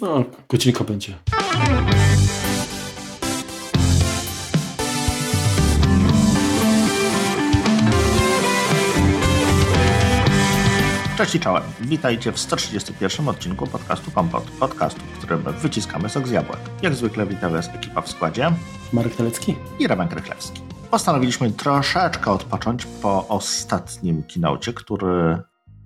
No, godzinka będzie. Cześć i czołem. Witajcie w 131 odcinku podcastu Kompot. Podcastu, w którym wyciskamy sok z jabłek. Jak zwykle witam Was ekipa w składzie. Marek Telecki i Roman Krychlewski. Postanowiliśmy troszeczkę odpocząć po ostatnim kinocie, który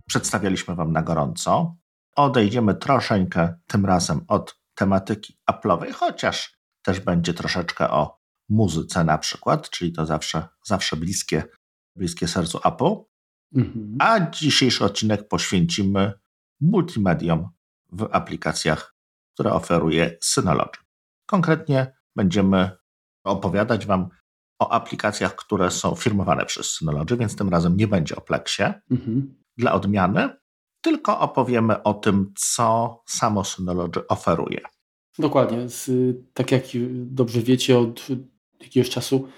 przedstawialiśmy Wam na gorąco. Odejdziemy troszeczkę tym razem od tematyki Apple'owej, chociaż też będzie troszeczkę o muzyce na przykład, czyli to zawsze, zawsze bliskie, bliskie sercu Apple. Mhm. A dzisiejszy odcinek poświęcimy multimediom w aplikacjach, które oferuje Synology. Konkretnie będziemy opowiadać Wam o aplikacjach, które są firmowane przez Synology, więc tym razem nie będzie o Plexie mhm. dla odmiany, tylko opowiemy o tym, co samo Synology oferuje. Dokładnie. Z, tak jak dobrze wiecie, od jakiegoś czasu.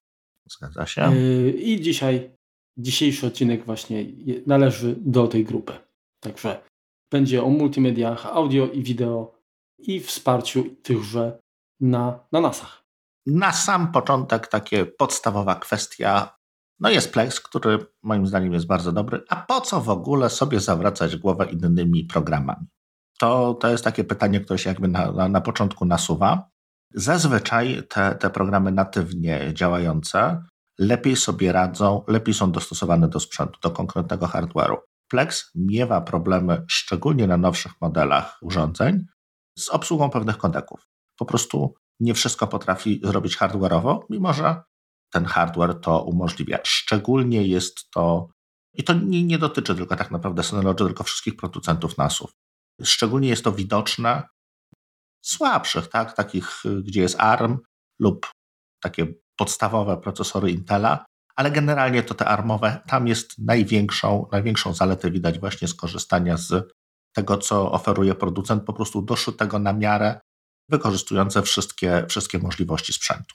Zgadza się. Yy, I dzisiaj dzisiejszy odcinek właśnie należy do tej grupy. Także będzie o multimediach, audio i wideo i wsparciu tychże na, na NASach. Na sam początek takie podstawowa kwestia. No jest Plex, który moim zdaniem jest bardzo dobry. A po co w ogóle sobie zawracać głowę innymi programami? To, to jest takie pytanie, które się jakby na, na, na początku nasuwa. Zazwyczaj te, te programy natywnie działające lepiej sobie radzą, lepiej są dostosowane do sprzętu, do konkretnego hardware'u. Plex miewa problemy, szczególnie na nowszych modelach urządzeń, z obsługą pewnych kodeków. Po prostu nie wszystko potrafi zrobić hardware'owo, mimo że ten hardware to umożliwia. Szczególnie jest to, i to nie, nie dotyczy tylko tak naprawdę Synology, tylko wszystkich producentów NASów. Szczególnie jest to widoczne słabszych, tak, takich, gdzie jest ARM lub takie podstawowe procesory Intela, ale generalnie to te armowe, tam jest największą, największą zaletę widać właśnie skorzystania z tego, co oferuje producent, po prostu doszytego na miarę, wykorzystujące wszystkie, wszystkie możliwości sprzętu.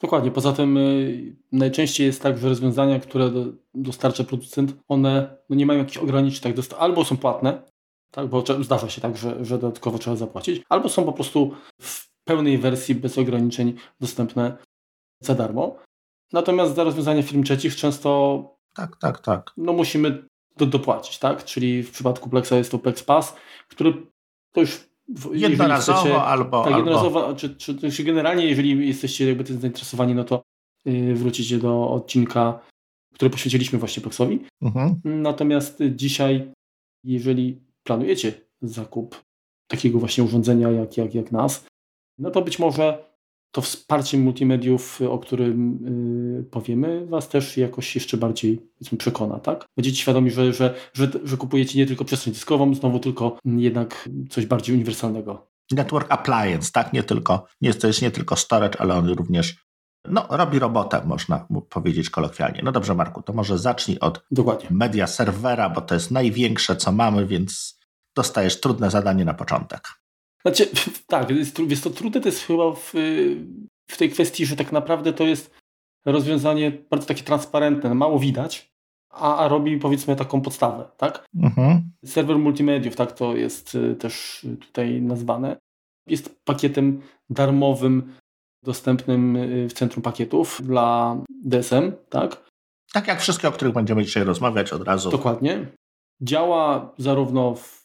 Dokładnie. Poza tym y, najczęściej jest tak, że rozwiązania, które do, dostarcza producent, one no nie mają jakichś ograniczeń, tak, albo są płatne, tak, bo zdarza się tak, że, że dodatkowo trzeba zapłacić, albo są po prostu w pełnej wersji bez ograniczeń dostępne za darmo. Natomiast za rozwiązanie firm trzecich często tak, tak, tak. No musimy do, dopłacić, tak? Czyli w przypadku Plexa jest to Plex Pass, który to już jednorazowo chcecie, albo. Tak, jednorazowo, albo... Czy, czy, czy, generalnie, jeżeli jesteście jakby tym zainteresowani, no to yy, wrócicie do odcinka, który poświęciliśmy właśnie Plexowi. Mhm. Natomiast dzisiaj, jeżeli planujecie zakup takiego właśnie urządzenia jak, jak, jak nas, no to być może to wsparcie multimediów, o którym yy, powiemy, Was też jakoś jeszcze bardziej przekona, tak? Będziecie świadomi, że, że, że, że kupujecie nie tylko przestrzeń dyskową, znowu tylko jednak coś bardziej uniwersalnego. Network appliance, tak? Nie tylko, nie, to jest nie tylko storage, ale on również no, robi robotę, można powiedzieć kolokwialnie. No dobrze, Marku, to może zacznij od Dokładnie. media serwera, bo to jest największe, co mamy, więc dostajesz trudne zadanie na początek. Znaczy, tak, jest, jest to trudne, to jest chyba w, w tej kwestii, że tak naprawdę to jest rozwiązanie bardzo takie transparentne, mało widać, a, a robi powiedzmy taką podstawę, tak? Mhm. Serwer multimediów, tak to jest y, też tutaj nazwane. Jest pakietem darmowym, dostępnym y, w centrum pakietów dla DSM, tak? Tak jak wszystkie, o których będziemy dzisiaj rozmawiać od razu. Dokładnie. Działa zarówno w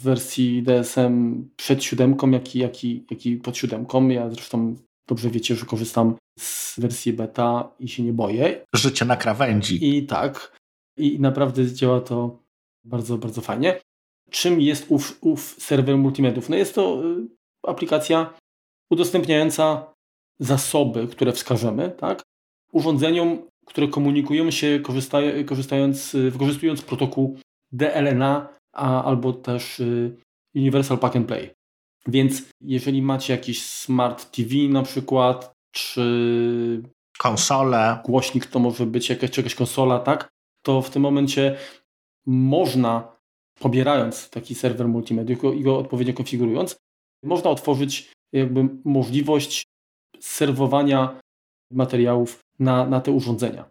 w wersji DSM przed siódemką, jak i, jak, i, jak i pod siódemką. Ja zresztą dobrze wiecie, że korzystam z wersji beta i się nie boję. Życie na krawędzi. I tak. I naprawdę działa to bardzo, bardzo fajnie. Czym jest ów, ów serwer multimediów? No jest to y, aplikacja udostępniająca zasoby, które wskażemy, tak? urządzeniom, które komunikują się korzystając, wykorzystując protokół DLNA a, albo też y, Universal Pack and Play. Więc jeżeli macie jakiś smart TV na przykład, czy konsolę, głośnik to może być jakaś, jakaś konsola, tak? To w tym momencie można, pobierając taki serwer multimedia i go odpowiednio konfigurując, można otworzyć jakby możliwość serwowania materiałów na, na te urządzenia.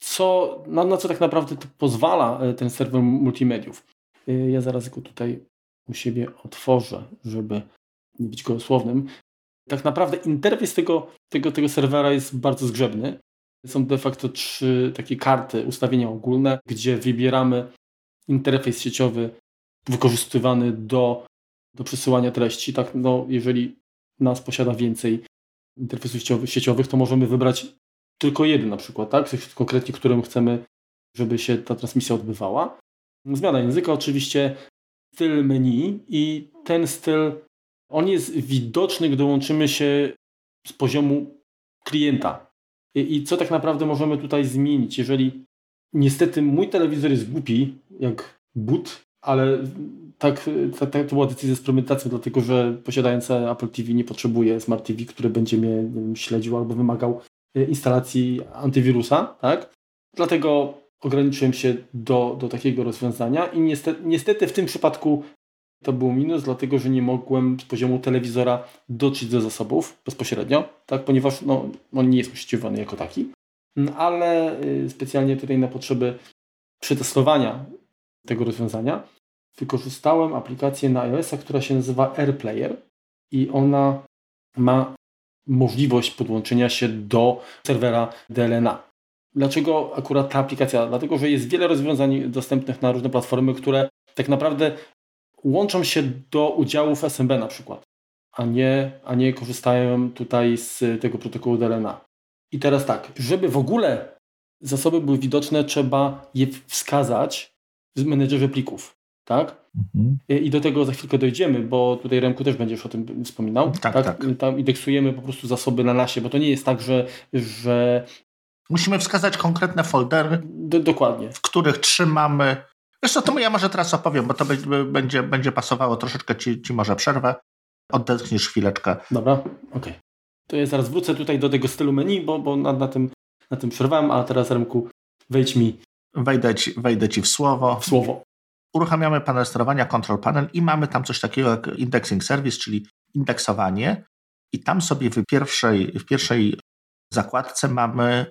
Co, na, na co tak naprawdę pozwala e, ten serwer multimediów? Y, ja zaraz go tutaj u siebie otworzę, żeby nie być gołosłownym. Tak naprawdę interfejs tego, tego, tego serwera jest bardzo zgrzebny. Są de facto trzy takie karty ustawienia ogólne, gdzie wybieramy interfejs sieciowy wykorzystywany do, do przesyłania treści. Tak, no, jeżeli nas posiada więcej interfejsów sieciowych, to możemy wybrać tylko jeden na przykład, tak? Konkretnie, którym chcemy, żeby się ta transmisja odbywała. Zmiana języka oczywiście, styl menu i ten styl, on jest widoczny, gdy łączymy się z poziomu klienta. I, i co tak naprawdę możemy tutaj zmienić? Jeżeli niestety mój telewizor jest głupi, jak but, ale tak, tak, tak to była decyzja z premedytacją, dlatego że posiadając Apple TV nie potrzebuje Smart TV, który będzie mnie wiem, śledził albo wymagał e, instalacji antywirusa, tak? Dlatego ograniczyłem się do, do takiego rozwiązania i niestety, niestety w tym przypadku to był minus, dlatego że nie mogłem z poziomu telewizora dotrzeć do zasobów bezpośrednio, tak? ponieważ no, on nie jest usieciowany jako taki. Ale y, specjalnie tutaj na potrzeby przetestowania tego rozwiązania wykorzystałem aplikację na iOS-a, która się nazywa AirPlayer i ona ma możliwość podłączenia się do serwera DLNA. Dlaczego akurat ta aplikacja? Dlatego, że jest wiele rozwiązań dostępnych na różne platformy, które tak naprawdę łączą się do udziałów SMB na przykład, a nie, a nie korzystają tutaj z tego protokołu DLNA. I teraz tak, żeby w ogóle zasoby były widoczne, trzeba je wskazać w menedżerze plików. Tak? Mhm. I do tego za chwilkę dojdziemy, bo tutaj Remku też będziesz o tym wspominał. Tak, tak, tak. Tam indeksujemy po prostu zasoby na nasie, bo to nie jest tak, że, że Musimy wskazać konkretne foldery, do, dokładnie. w których trzymamy. Wiesz co, to ja może teraz opowiem, bo to będzie, będzie pasowało troszeczkę ci, ci może przerwę. Odetchniesz chwileczkę. Dobra, okej. Okay. To ja zaraz wrócę tutaj do tego stylu menu, bo, bo na, na, tym, na tym przerwałem, a teraz Remku, wejdź mi. Wejdę ci, wejdę ci w słowo. W słowo. Uruchamiamy panel sterowania, control panel i mamy tam coś takiego jak indexing service, czyli indeksowanie. I tam sobie w pierwszej, w pierwszej zakładce mamy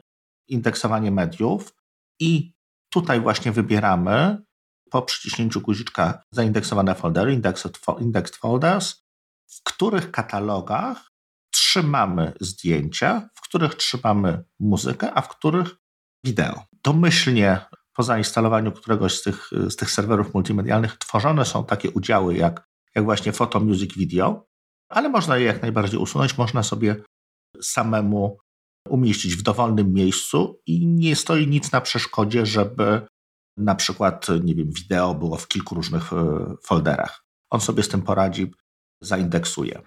indeksowanie mediów i tutaj właśnie wybieramy po przyciśnięciu guziczka zaindeksowane foldery, indexed, folders, w których katalogach trzymamy zdjęcia, w których trzymamy muzykę, a w których wideo. Domyślnie po zainstalowaniu któregoś z tych, z tych serwerów multimedialnych tworzone są takie udziały jak, jak właśnie Photo Music Video, ale można je jak najbardziej usunąć, można sobie samemu umieścić w dowolnym miejscu i nie stoi nic na przeszkodzie, żeby na przykład, nie wiem, wideo było w kilku różnych e, folderach. On sobie z tym poradzi, zaindeksuje.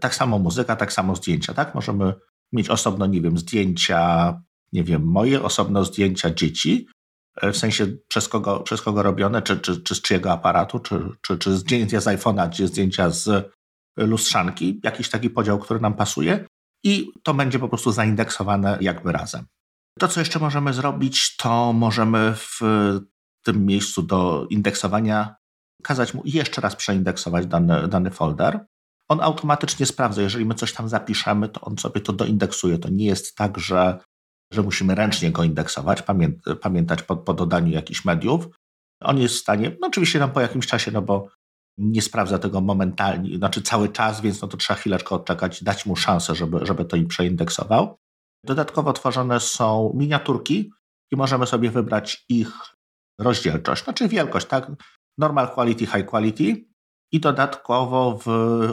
Tak samo muzyka, tak samo zdjęcia, tak? Możemy mieć osobno, nie wiem, zdjęcia, nie wiem, moje, osobno zdjęcia dzieci, e, w sensie przez kogo, przez kogo robione, czy, czy, czy z czyjego aparatu, czy, czy, czy zdjęcia z iPhone'a, czy zdjęcia z lustrzanki, jakiś taki podział, który nam pasuje i to będzie po prostu zaindeksowane jakby razem. To, co jeszcze możemy zrobić, to możemy w tym miejscu do indeksowania kazać mu jeszcze raz przeindeksować dany, dany folder. On automatycznie sprawdza, jeżeli my coś tam zapiszemy, to on sobie to doindeksuje. To nie jest tak, że, że musimy ręcznie go indeksować, pamię pamiętać po, po dodaniu jakichś mediów. On jest w stanie, no oczywiście tam po jakimś czasie, no bo nie sprawdza tego momentalnie, znaczy cały czas, więc no to trzeba chwileczkę odczekać, dać mu szansę, żeby, żeby to im przeindeksował. Dodatkowo tworzone są miniaturki i możemy sobie wybrać ich rozdzielczość, znaczy wielkość, tak? Normal quality, high quality. I dodatkowo w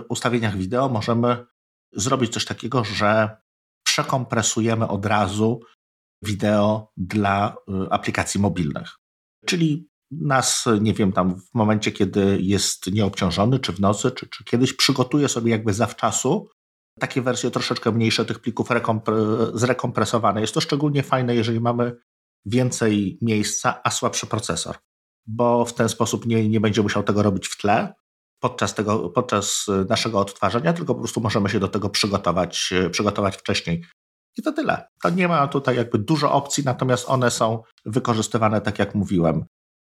ustawieniach wideo możemy zrobić coś takiego, że przekompresujemy od razu wideo dla y, aplikacji mobilnych. Czyli nas, nie wiem, tam w momencie, kiedy jest nieobciążony, czy w nocy, czy, czy kiedyś przygotuje sobie jakby zawczasu takie wersje troszeczkę mniejsze tych plików zrekompresowane. Jest to szczególnie fajne, jeżeli mamy więcej miejsca, a słabszy procesor, bo w ten sposób nie, nie będzie musiał tego robić w tle podczas, tego, podczas naszego odtwarzania, tylko po prostu możemy się do tego przygotować, przygotować wcześniej. I to tyle. To nie ma tutaj jakby dużo opcji, natomiast one są wykorzystywane, tak jak mówiłem,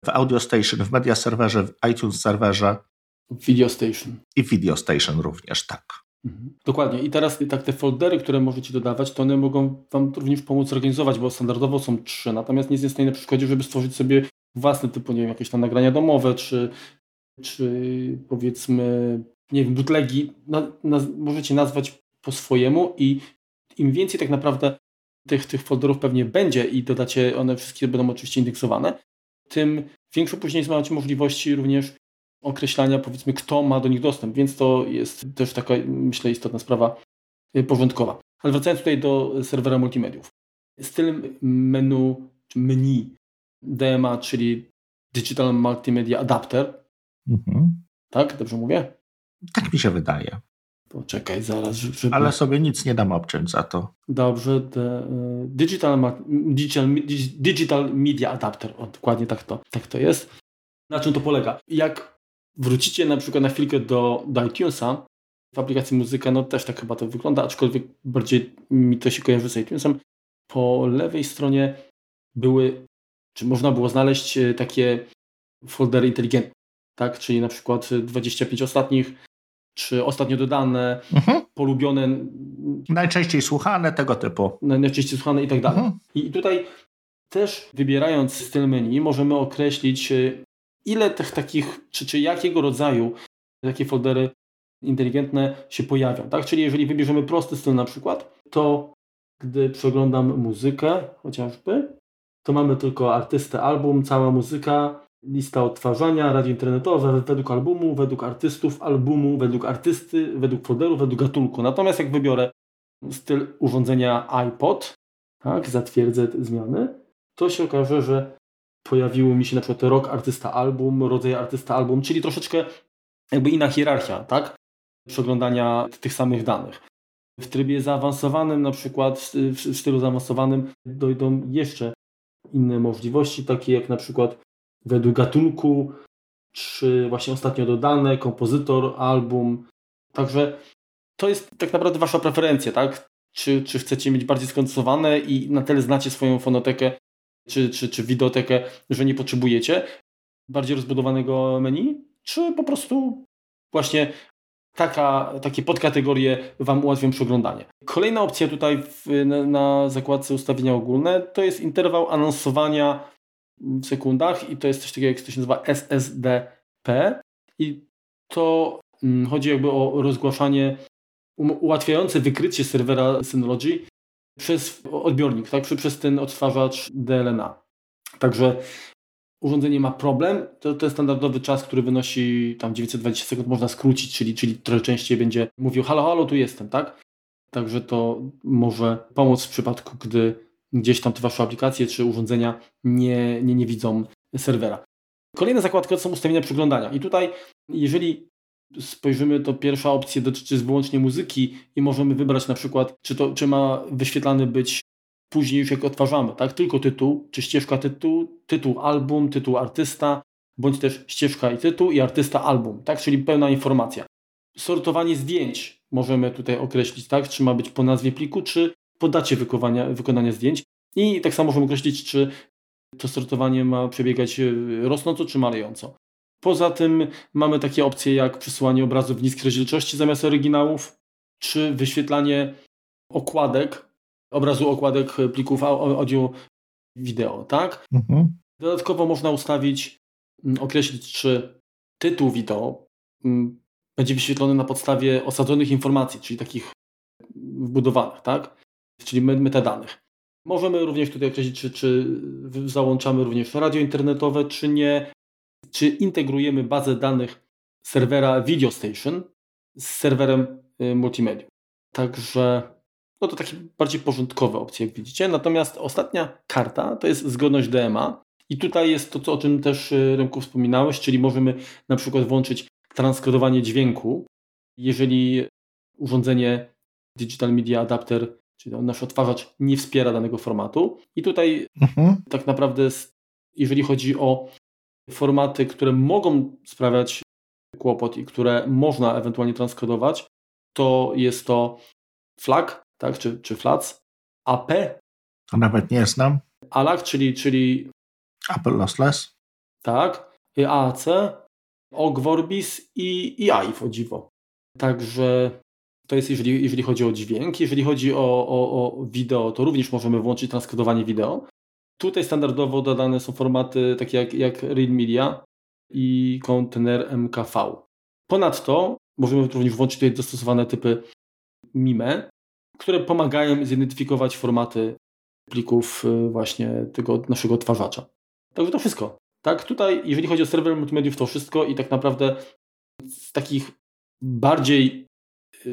w Audio Station, w Media Serverze, w iTunes Serverze. W Video Station. I w Video Station również, tak. Mhm. Dokładnie. I teraz tak te foldery, które możecie dodawać, to one mogą Wam również pomóc organizować, bo standardowo są trzy, natomiast nic nie stoi na przeszkodzie, żeby stworzyć sobie własne typu, nie wiem, jakieś tam nagrania domowe, czy, czy powiedzmy nie wiem, bootlegi, na, na, możecie nazwać po swojemu i im więcej tak naprawdę tych, tych folderów pewnie będzie i dodacie, one wszystkie będą oczywiście indeksowane, tym większą później macie możliwości również określania, powiedzmy, kto ma do nich dostęp, więc to jest też taka, myślę, istotna sprawa y, porządkowa. Ale wracając tutaj do serwera multimediów. Styl menu, czy menu DMA, czyli Digital Multimedia Adapter. Mhm. Tak? Dobrze mówię? Tak mi się wydaje. Poczekaj zaraz. Żeby... Ale sobie nic nie dam obciąć za to. Dobrze. The, uh, digital, digital, digital Media Adapter. O, dokładnie tak to, tak to jest. Na czym to polega? Jak wrócicie na przykład na chwilkę do, do iTunesa, w aplikacji muzyka, no też tak chyba to wygląda, aczkolwiek bardziej mi to się kojarzy z iTunesem. Po lewej stronie były, czy można było znaleźć e, takie foldery inteligentne, tak? Czyli na przykład 25 ostatnich, czy ostatnio dodane, mhm. polubione. Najczęściej słuchane, tego typu. Najczęściej słuchane i tak dalej. Mhm. I tutaj też wybierając styl menu możemy określić e, ile tych takich, czy, czy jakiego rodzaju takie foldery inteligentne się pojawią. Tak? Czyli jeżeli wybierzemy prosty styl na przykład, to gdy przeglądam muzykę chociażby, to mamy tylko artystę, album, cała muzyka, lista odtwarzania, radio internetowe według albumu, według artystów albumu, według artysty, według folderu, według gatunku. Natomiast jak wybiorę styl urządzenia iPod, tak, zatwierdzę te zmiany, to się okaże, że pojawiły mi się na przykład rok artysta album, rodzaj artysta album, czyli troszeczkę jakby inna hierarchia, tak? Przeglądania tych samych danych. W trybie zaawansowanym, na przykład w stylu zaawansowanym, dojdą jeszcze inne możliwości, takie jak na przykład według gatunku, czy właśnie ostatnio dodane, kompozytor, album. Także to jest tak naprawdę Wasza preferencja, tak? Czy, czy chcecie mieć bardziej skondensowane i na tyle znacie swoją fonotekę, czy, czy, czy wideotekę, że nie potrzebujecie bardziej rozbudowanego menu, czy po prostu właśnie taka, takie podkategorie Wam ułatwią przeglądanie. Kolejna opcja tutaj w, na, na zakładce ustawienia ogólne to jest interwał anonsowania w sekundach i to jest coś takiego, jak to się nazywa SSDP i to hmm, chodzi jakby o rozgłaszanie ułatwiające wykrycie serwera Synology przez odbiornik, tak? przez ten odtwarzacz DLNA. Także urządzenie ma problem, to, to jest standardowy czas, który wynosi tam 920 sekund, można skrócić, czyli, czyli trochę częściej będzie mówił halo, halo, tu jestem, tak? Także to może pomóc w przypadku, gdy gdzieś tam te wasze aplikacje czy urządzenia nie, nie, nie widzą serwera. Kolejna zakładka to są ustawienia przeglądania. I tutaj, jeżeli spojrzymy, to pierwsza opcja dotyczy wyłącznie muzyki i możemy wybrać na przykład, czy, to, czy ma wyświetlany być później już jak odtwarzamy, tak? Tylko tytuł, czy ścieżka tytuł, tytuł album, tytuł artysta, bądź też ścieżka i tytuł i artysta album, tak? Czyli pełna informacja. Sortowanie zdjęć możemy tutaj określić, tak? Czy ma być po nazwie pliku, czy po dacie wykonania, wykonania zdjęć. I tak samo możemy określić, czy to sortowanie ma przebiegać e, rosnąco, czy malejąco. Poza tym mamy takie opcje jak przesyłanie obrazów w niskiej rozdzielczości zamiast oryginałów, czy wyświetlanie okładek, obrazu okładek plików audio, wideo, tak? Mhm. Dodatkowo można ustawić, określić, czy tytuł wideo będzie wyświetlony na podstawie osadzonych informacji, czyli takich wbudowanych, tak? Czyli metadanych. Możemy również tutaj określić, czy, czy załączamy również radio internetowe, czy nie, czy integrujemy bazę danych serwera Video Station z serwerem y, multimedia. Także no to takie bardziej porządkowe opcje, jak widzicie. Natomiast ostatnia karta to jest zgodność DMA. I tutaj jest to, co, o czym też y, Rynku wspominałeś, czyli możemy na przykład włączyć transkodowanie dźwięku. Jeżeli urządzenie Digital Media Adapter, czyli nasz odtwarzacz nie wspiera danego formatu. I tutaj mhm. tak naprawdę, jeżeli chodzi o formaty, które mogą sprawiać kłopot i które można ewentualnie transkodować, to jest to FLAC, tak, czy, czy FLAC, AP. To nawet nie znam. ALAC, czyli, czyli Apple Lossless. Tak, AAC, OGG Vorbis i, i AIF o dziwo. Także to jest jeżeli, jeżeli chodzi o dźwięk. Jeżeli chodzi o, o, o wideo, to również możemy włączyć transkodowanie wideo. Tutaj standardowo dodane są formaty takie jak, jak Real Media i kontener MKV. Ponadto możemy również włączyć tutaj dostosowane typy MIME, które pomagają zidentyfikować formaty plików y, właśnie tego naszego odtwarzacza. Także to wszystko. Tak, tutaj jeżeli chodzi o serwer multimediów to wszystko i tak naprawdę z takich bardziej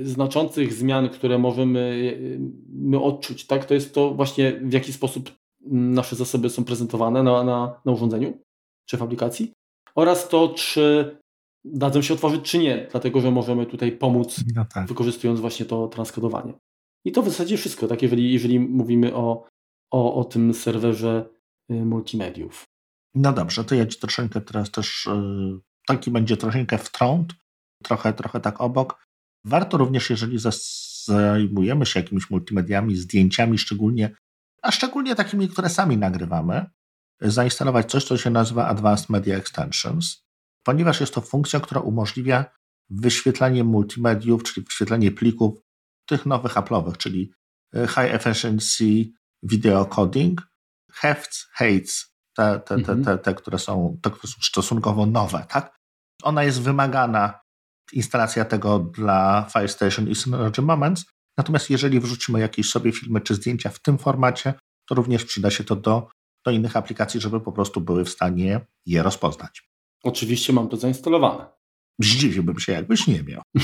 znaczących zmian, które możemy y, my odczuć, tak, to jest to właśnie w jaki sposób nasze zasoby są prezentowane na, na, na urządzeniu czy w aplikacji oraz to, czy dadzą się otworzyć, czy nie, dlatego że możemy tutaj pomóc, no tak. wykorzystując właśnie to transkodowanie. I to w zasadzie wszystko, tak, jeżeli, jeżeli mówimy o, o, o tym serwerze y, multimediów. No dobrze, to ja Ci troszeczkę teraz też, y, taki będzie troszeczkę wtrąd, trochę, trochę tak obok. Warto również, jeżeli zajmujemy się jakimiś multimediami, zdjęciami szczególnie, a szczególnie takimi, które sami nagrywamy, zainstalować coś, co się nazywa Advanced Media Extensions, ponieważ jest to funkcja, która umożliwia wyświetlanie multimediów, czyli wyświetlanie plików tych nowych Apple'owych, czyli e, High Efficiency Video Coding, Hefts, Hates, te, te, mhm. te, te, które są, te, które są stosunkowo nowe, tak? Ona jest wymagana, instalacja tego dla FireStation i Synology Moments, natomiast jeżeli wrzucimy jakieś sobie filmy czy zdjęcia w tym formacie, to również przyda się to do, do innych aplikacji, żeby po prostu były w stanie je rozpoznać. Oczywiście mam to zainstalowane. Zdziwiłbym się, jakbyś nie miał.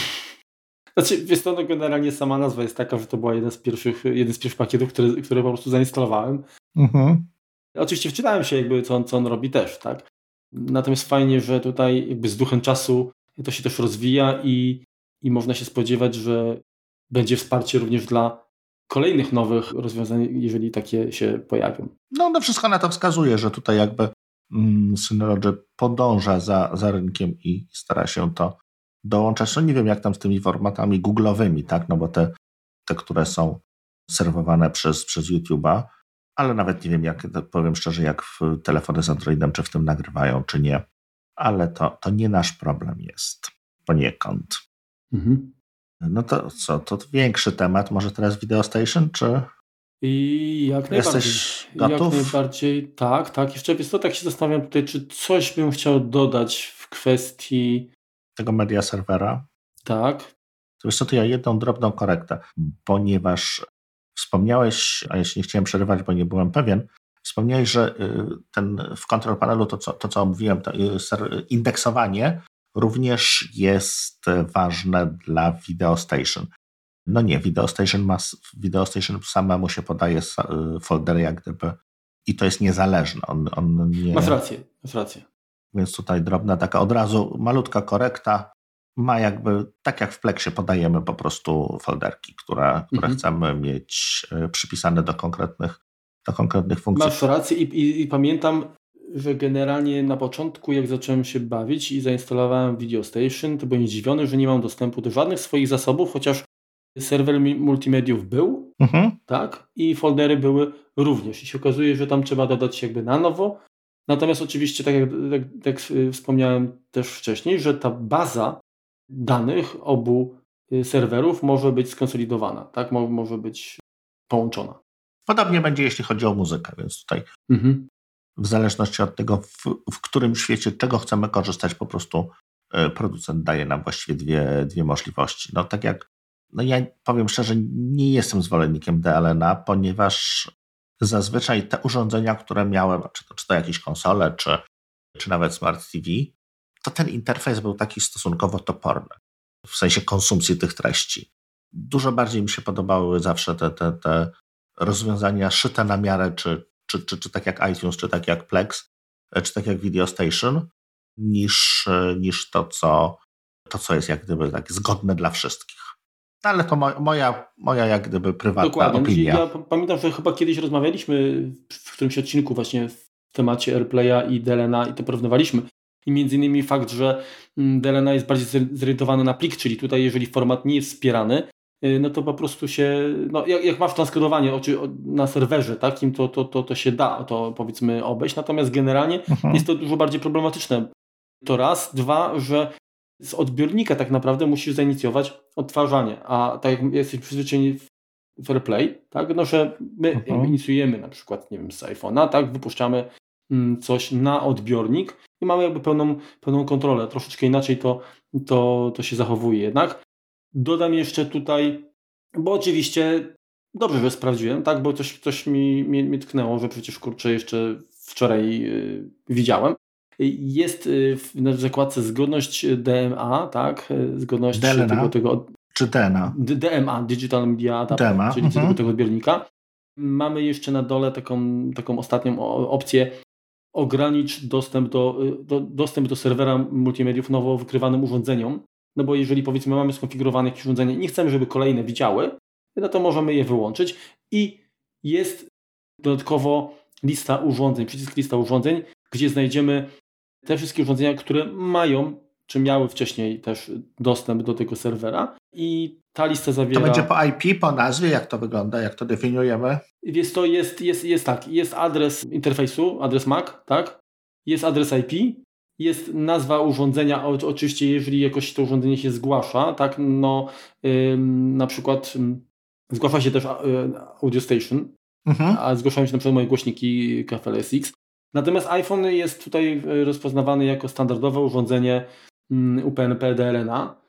Znaczy, wiesz to no generalnie sama nazwa jest taka, że to była jeden z pierwszych, jeden z pierwszych pakietów, które, które po prostu zainstalowałem. Mhm. Oczywiście wczytałem się jakby, co on, co on robi też, tak? Natomiast fajnie, że tutaj jakby z duchem czasu to się też rozwija i, i można się spodziewać, że będzie wsparcie również dla kolejnych nowych rozwiązań, jeżeli takie się pojawią. No, no wszystko na to wskazuje, że tutaj jakby mm, Synology podąża za, za rynkiem i stara się to dołączać. No nie wiem, jak tam z tymi formatami googlowymi, tak, no bo te, te które są serwowane przez, przez YouTube'a, ale nawet nie wiem, jak powiem szczerze, jak w telefony z Androidem, czy w tym nagrywają, czy nie. Ale to, to nie nasz problem jest poniekąd. Mhm. No to co, to większy temat, może teraz Video Station, czy... I jak Jesteś najbardziej. Gotów? Jak najbardziej, tak, tak. Jeszcze wiesz to tak się zastanawiam tutaj, czy coś bym chciał dodać w kwestii... Tego media serwera? Tak. To wiesz co, to ja jedną drobną korektę, ponieważ Wspomniałeś, a ja się nie chciałem przerywać, bo nie byłem pewien, wspomniałeś, że y, ten w control panelu to, co, to, co mówiłem, to y, indeksowanie również jest ważne dla Video Station. No nie, Video Station, ma, Video Station samemu się podaje y, foldery jak gdyby i to jest niezależne. On, on nie... Masz rację, masz rację. Więc tutaj drobna taka od razu malutka korekta ma jakby, tak jak w Plexie podajemy po prostu folderki, które, które mhm. chcemy mieć przypisane do konkretnych, do konkretnych funkcji. Masz rację i, i, i, pamiętam, że generalnie na początku jak zacząłem się bawić i zainstalowałem Video Station, to byłem zdziwiony, że nie mam dostępu do żadnych swoich zasobów, chociaż serwer multimediów był, mhm. tak, i foldery były również. I się okazuje, że tam trzeba dodać jakby na nowo. Natomiast oczywiście, tak jak, tak, tak wspomniałem też wcześniej, że ta baza danych obu y, serwerów może być skonsolidowana, tak? może być połączona. Podobnie będzie, jeśli chodzi o muzykę, więc tutaj mhm. w zależności od tego, w, w, którym świecie, czego chcemy korzystać, po prostu y, producent daje nam właściwie dwie, dwie możliwości. No tak jak, no ja powiem szczerze, nie jestem zwolennikiem DLNA, ponieważ zazwyczaj te urządzenia, które miałem, czy to, czy to jakieś konsole, czy, czy nawet Smart TV, to ten interfejs był taki stosunkowo toporny w sensie konsumpcji tych treści. Dużo bardziej mi się podobały zawsze te, te, te rozwiązania szyte na miarę, czy, czy, czy, czy tak jak iTunes, czy tak jak Plex, czy tak jak Video Station, niż, niż to, co, to, co jest jak gdyby tak zgodne dla wszystkich. Ale to moja, moja jak gdyby prywatna Dokładnie. opinia. Ja pamiętam, że chyba kiedyś rozmawialiśmy w którymś odcinku właśnie w temacie AirPlaya i Delena i to porównywaliśmy i między innymi fakt, że mm, DLNA jest bardziej zorientowany na plik, czyli tutaj jeżeli format nie jest wspierany, no to po prostu się, no jak, jak masz transkodowanie na serwerze takim, to, to, to, to się da to powiedzmy obejść, natomiast generalnie mhm. jest to dużo bardziej problematyczne. To raz, dwa, że z odbiornika tak naprawdę musisz zainicjować odtwarzanie, a tak jak jesteś przyzwyczajeni w AirPlay, tak, no że my mhm. inicjujemy na przykład, nie wiem, z iPhone'a, tak, wypuszczamy mm, coś na odbiornik i mamy jakby pełną, pełną kontrolę. Troszeczkę inaczej to to, to się zachowuje jednak. Dodam jeszcze tutaj, bo oczywiście dobrze, że sprawdziłem, tak, bo coś, coś mi, mi, mi tknęło, że przecież kurczę jeszcze wczoraj yy, widziałem. Jest yy, w zakładce zgodność DMA, tak, zgodność DLNA. tego, tego czy DNA? DMA, Digital Media Adapter, DMA. czyli mhm. tego odbiornika. Mamy jeszcze na dole taką, taką ostatnią opcję ogranicz dostęp do, do, dostęp do serwera multimediów nowo wykrywanym urządzeniom. No bo jeżeli powiedzmy mamy skonfigurowane jakieś urządzenie nie chcemy, żeby kolejne widziały, no to możemy je wyłączyć i jest dodatkowo lista urządzeń, przycisk lista urządzeń, gdzie znajdziemy te wszystkie urządzenia, które mają czy miały wcześniej też dostęp do tego serwera i ta lista zawiera... To będzie po IP, po nazwie, jak to wygląda, jak to definiujemy? Jest to, jest, jest, jest tak, jest adres interfejsu, adres MAC, tak? Jest adres IP, jest nazwa urządzenia, oczywiście jeżeli jakoś to urządzenie się zgłasza, tak, no ym, na przykład ym, zgłasza się też y, Audio Station, mhm. a zgłaszają się na przykład moje głośniki KFLSX. Natomiast iPhone jest tutaj y, rozpoznawany jako standardowe urządzenie UPnP DLNA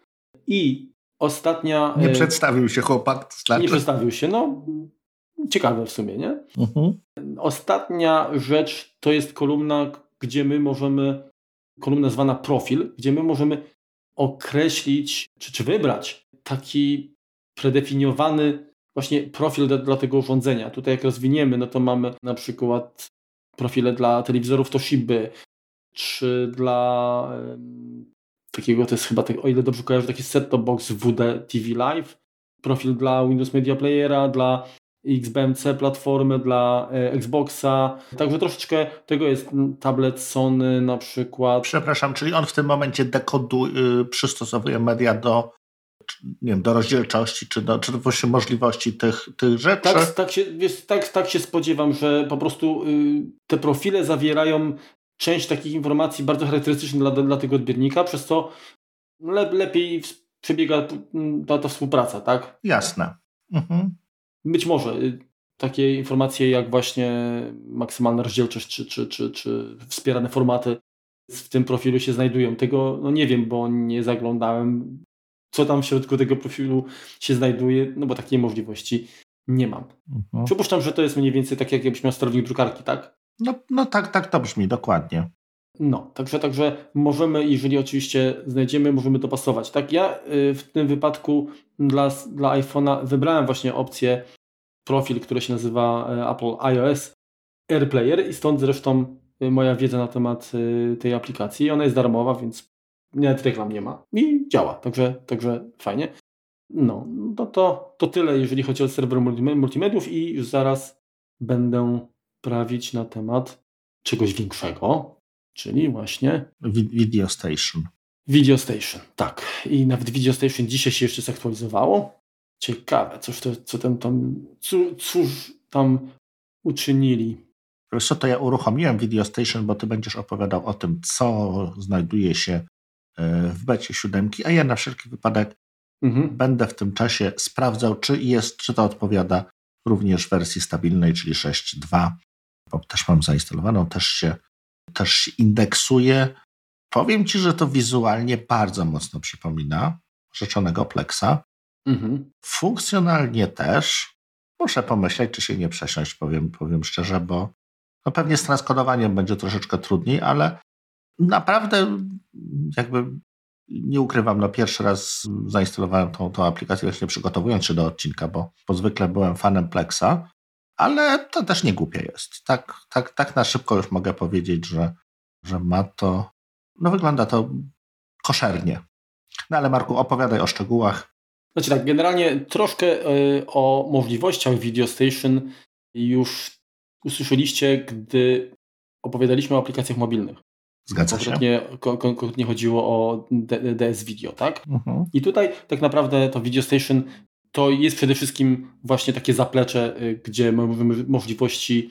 i ostatnia... Nie e, przedstawił się chłopak. Znaczy... Nie przedstawił się, no ciekawe w sumie, nie? Uh-huh. Ostatnia rzecz to jest kolumna, gdzie my możemy, kolumna zwana profil, gdzie my możemy określić, czy, czy wybrać taki predefiniowany właśnie profil dla, dla tego urządzenia. Tutaj jak rozwiniemy, no to mamy na przykład profile dla telewizorów Toshiby, czy dla takiego, to jest chyba, tak, o ile dobrze kojarzę, taki set-top box WD TV Live, profil dla Windows Media Playera, dla XBMC platformy, dla e, Xboxa. Także troszeczkę tego jest tablet Sony na przykład. Przepraszam, czyli on w tym momencie dekoduje, y, przystosowuje media do nie wiem, do rozdzielczości, czy do, czy do właśnie możliwości tych, tych rzeczy. Tak, tak, się, wiesz, tak, tak się spodziewam, że po prostu y, te profile zawierają część takich informacji bardzo charakterystycznych dla, dla tego odbiornika, przez co le, lepiej przebiega ta, ta współpraca, tak? Jasne. Mhm. Być może y, takie informacje jak właśnie maksymalna rozdzielczość czy, czy, czy, czy wspierane formaty w tym profilu się znajdują. Tego no nie wiem, bo nie zaglądałem, co tam w środku tego profilu się znajduje, no bo takiej możliwości nie mam. Mhm. Przypuszczam, że to jest mniej więcej tak, jak jakbyś miał sterownik drukarki, tak? No, no tak, tak to brzmi, dokładnie. No, także, także możemy, jeżeli oczywiście znajdziemy, możemy dopasować. Tak, ja y, w tym wypadku dla, dla iPhone'a wybrałem właśnie opcję profil, który się nazywa y, Apple iOS AirPlayer i stąd zresztą y, moja wiedza na temat tej aplikacji. Ona jest darmowa, więc nawet reklam nie ma i działa, także, także fajnie. No, no to, to tyle, jeżeli chodzi o serwer multimediów i już zaraz będę prawić na temat czegoś większego, czyli właśnie Video Station. Video Station, tak. I nawet Video Station dzisiaj się jeszcze zaktualizowało. Ciekawe, cóż to, co tam, tam cóż tam uczynili. Co, to ja uruchomiłem Video Station, bo ty będziesz opowiadał o tym, co znajduje się e, w becie siódemki, a ja na wszelki wypadek mhm. będę w tym czasie sprawdzał, czy jest, czy to odpowiada również wersji stabilnej, czyli 6.2 bo też mam zainstalowaną, też się, też się indeksuje. Powiem Ci, że to wizualnie bardzo mocno przypomina rzeczonego Plexa. Mhm. Funkcjonalnie też. Muszę pomyśleć, czy się nie przesiąść, powiem, powiem szczerze, bo no pewnie z transkodowaniem będzie troszeczkę trudniej, ale naprawdę jakby nie ukrywam, no pierwszy raz zainstalowałem tą, tą aplikację właśnie przygotowując się do odcinka, bo, bo zwykle byłem fanem Plexa, ale to też nie głupie jest. Tak, tak, tak na szybko już mogę powiedzieć, że, że ma to, no wygląda to koszernie. No ale Marku, opowiadaj o szczegółach. Znaczy tak, generalnie troszkę y, o możliwościach Video Station już usłyszeliście, gdy opowiadaliśmy o aplikacjach mobilnych. Zgadza konkretnie, się. Konkretnie chodziło o DS Video, tak? Uh-huh. I tutaj tak naprawdę to Video Station to jest przede wszystkim właśnie takie zaplecze, y, gdzie możemy możliwości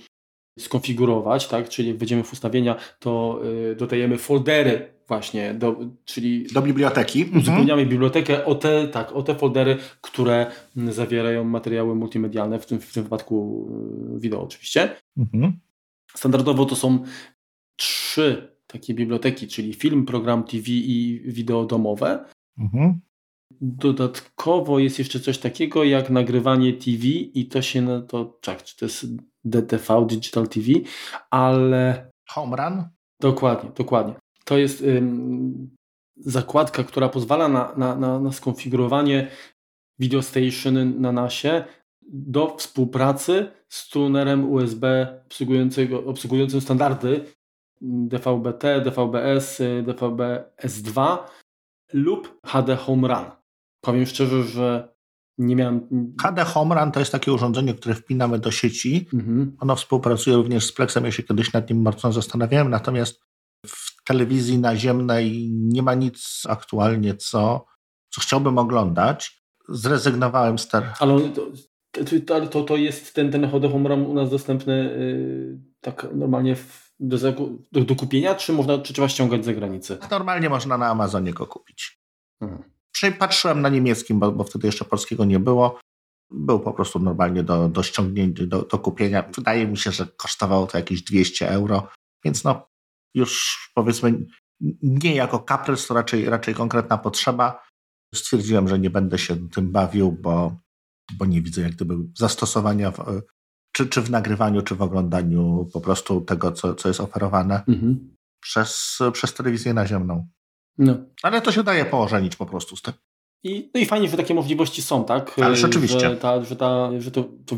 skonfigurować, tak? Czyli jak wejdziemy w ustawienia, to y, dodajemy foldery właśnie, do, czyli do biblioteki. Mhm. Uzupełniamy mhm. bibliotekę o te, tak, o te foldery, które zawierają materiały multimedialne, w tym, w tym wypadku y, wideo oczywiście. Mhm. Standardowo to są trzy takie biblioteki, czyli film, program TV i wideo domowe. Mhm. Dodatkowo jest jeszcze coś takiego jak nagrywanie TV i to się, no to czak, czy to jest DTV, Digital TV, ale... Home Run? Dokładnie, dokładnie. To jest ym, zakładka, która pozwala na, na, na, na skonfigurowanie Video Station na nasie do współpracy z tunerem USB obsługującego, obsługującym standardy DVB-T, DVB-S, DVB-S2 lub HD Home Run. Powiem szczerze, że nie miałem. HD Home Run to jest takie urządzenie, które wpinamy do sieci. Mhm. Ono współpracuje również z Plexem. Ja się kiedyś nad nim mocno zastanawiałem, natomiast w telewizji naziemnej nie ma nic aktualnie, co, co chciałbym oglądać. Zrezygnowałem z ter. Ale to, to, to jest ten, ten HD Home Run u nas dostępny yy, tak normalnie w, do, do, do, kupienia, czy można, czy trzeba ściągać z zagranicy? Normalnie można na Amazonie go kupić. Mhm. Patrzyłem na niemieckim, bo, bo wtedy jeszcze polskiego nie było. Był po prostu normalnie do, do ściągnięcia, do, do kupienia. Wydaje mi się, że kosztowało to jakieś 200 euro, więc no już powiedzmy nie jako kaprys, to raczej, raczej konkretna potrzeba. Stwierdziłem, że nie będę się tym bawił, bo, bo nie widzę jak gdyby zastosowania w, czy, czy w nagrywaniu, czy w oglądaniu po prostu tego, co, co jest oferowane mhm. przez, przez telewizję naziemną. No. Ale to się daje położenić po prostu z tym. I, no i fajnie, że takie możliwości są, tak? Ale rzeczywiście. Że, ta, że, ta, że to, to,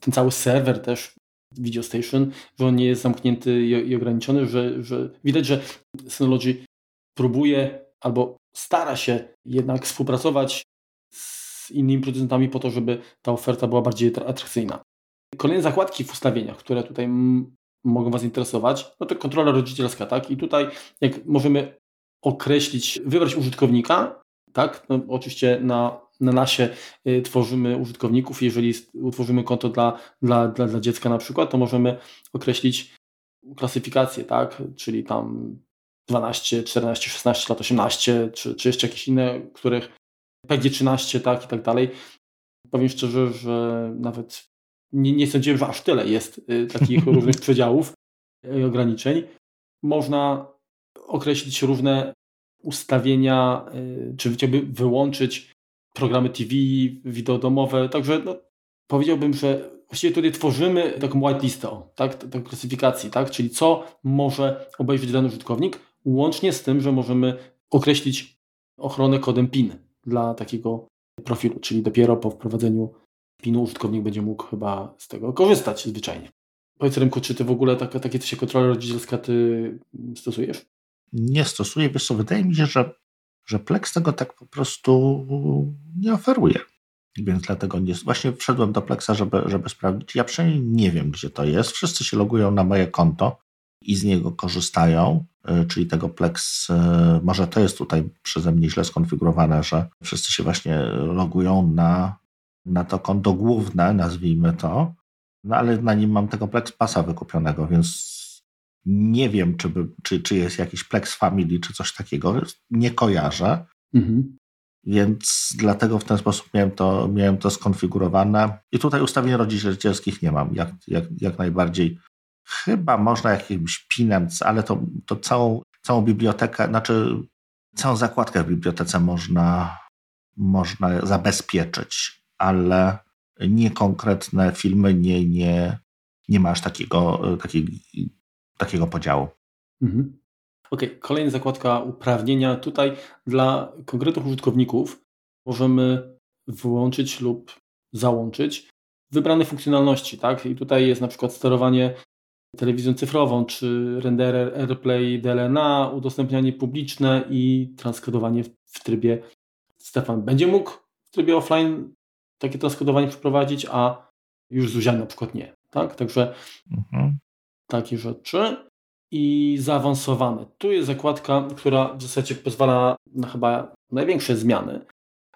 ten cały serwer też Video Station, że on nie jest zamknięty i, i ograniczony, że, że widać, że Synology próbuje albo stara się jednak współpracować z innymi producentami po to, żeby ta oferta była bardziej atrakcyjna. Kolejne zakładki w ustawieniach, które tutaj mogą Was interesować, no to kontrola rodzicielska, tak? I tutaj jak możemy określić, wybrać użytkownika, tak? No, oczywiście na, na nasie y, tworzymy użytkowników. Jeżeli utworzymy konto dla, dla, dla, dla dziecka na przykład, to możemy określić klasyfikację, tak? Czyli tam 12, 14, 16 lat, 18, czy, czy jeszcze jakieś inne, których PG13, tak i tak dalej. Powiem szczerze, że nawet nie, nie sądziłem, że aż tyle jest y, takich różnych przedziałów i ograniczeń. Można określić różne ustawienia, y, czy chciałby wyłączyć programy TV, wideo domowe, także no, powiedziałbym, że właściwie tutaj tworzymy taką whitelistę, tak, taką klasyfikacji, tak, czyli co może obejrzeć dany użytkownik, łącznie z tym, że możemy określić ochronę kodem PIN dla takiego profilu, czyli dopiero po wprowadzeniu PIN-u użytkownik będzie mógł chyba z tego korzystać zwyczajnie. Powiedz Rymku, czy ty w ogóle takie, takie się kontrola rodzicielska ty stosujesz? Nie stosuję, wiesz co, wydaje mi się, że, że Plex tego tak po prostu nie oferuje. Więc dlatego nie, właśnie wszedłem do Plexa, żeby, żeby sprawdzić. Ja przynajmniej nie wiem, gdzie to jest. Wszyscy się logują na moje konto i z niego korzystają, y, czyli tego Plex, y, może to jest tutaj przeze mnie źle skonfigurowane, że wszyscy się właśnie logują na, na to konto główne, nazwijmy to, no ale na nim mam tego Plex Passa wykupionego, więc nie wiem, czy, by, czy, czy jest jakiś Plex Family, czy coś takiego. Nie kojarzę. Mhm. Więc dlatego w ten sposób miałem to, miałem to skonfigurowane. I tutaj ustawień rodzicielskich nie mam. Jak, jak, jak najbardziej. Chyba można jakimś pinem, ale to, to całą, całą bibliotekę, znaczy całą zakładkę w bibliotece można, można zabezpieczyć, ale nie konkretne filmy, nie, nie, nie masz takiego, takiej takiego podziału. Mhm. Ok, kolejna zakładka uprawnienia. Tutaj dla konkretnych użytkowników możemy wyłączyć lub załączyć wybrane funkcjonalności, tak? I tutaj jest na przykład sterowanie telewizją cyfrową, czy renderer AirPlay DLNA, udostępnianie publiczne i transkodowanie w trybie Stefan będzie mógł w trybie offline takie transkodowanie przeprowadzić, a już Zuzia na przykład nie. Tak? Także mhm takie rzeczy i zaawansowane. Tu jest zakładka, która w zasadzie pozwala na chyba największe zmiany.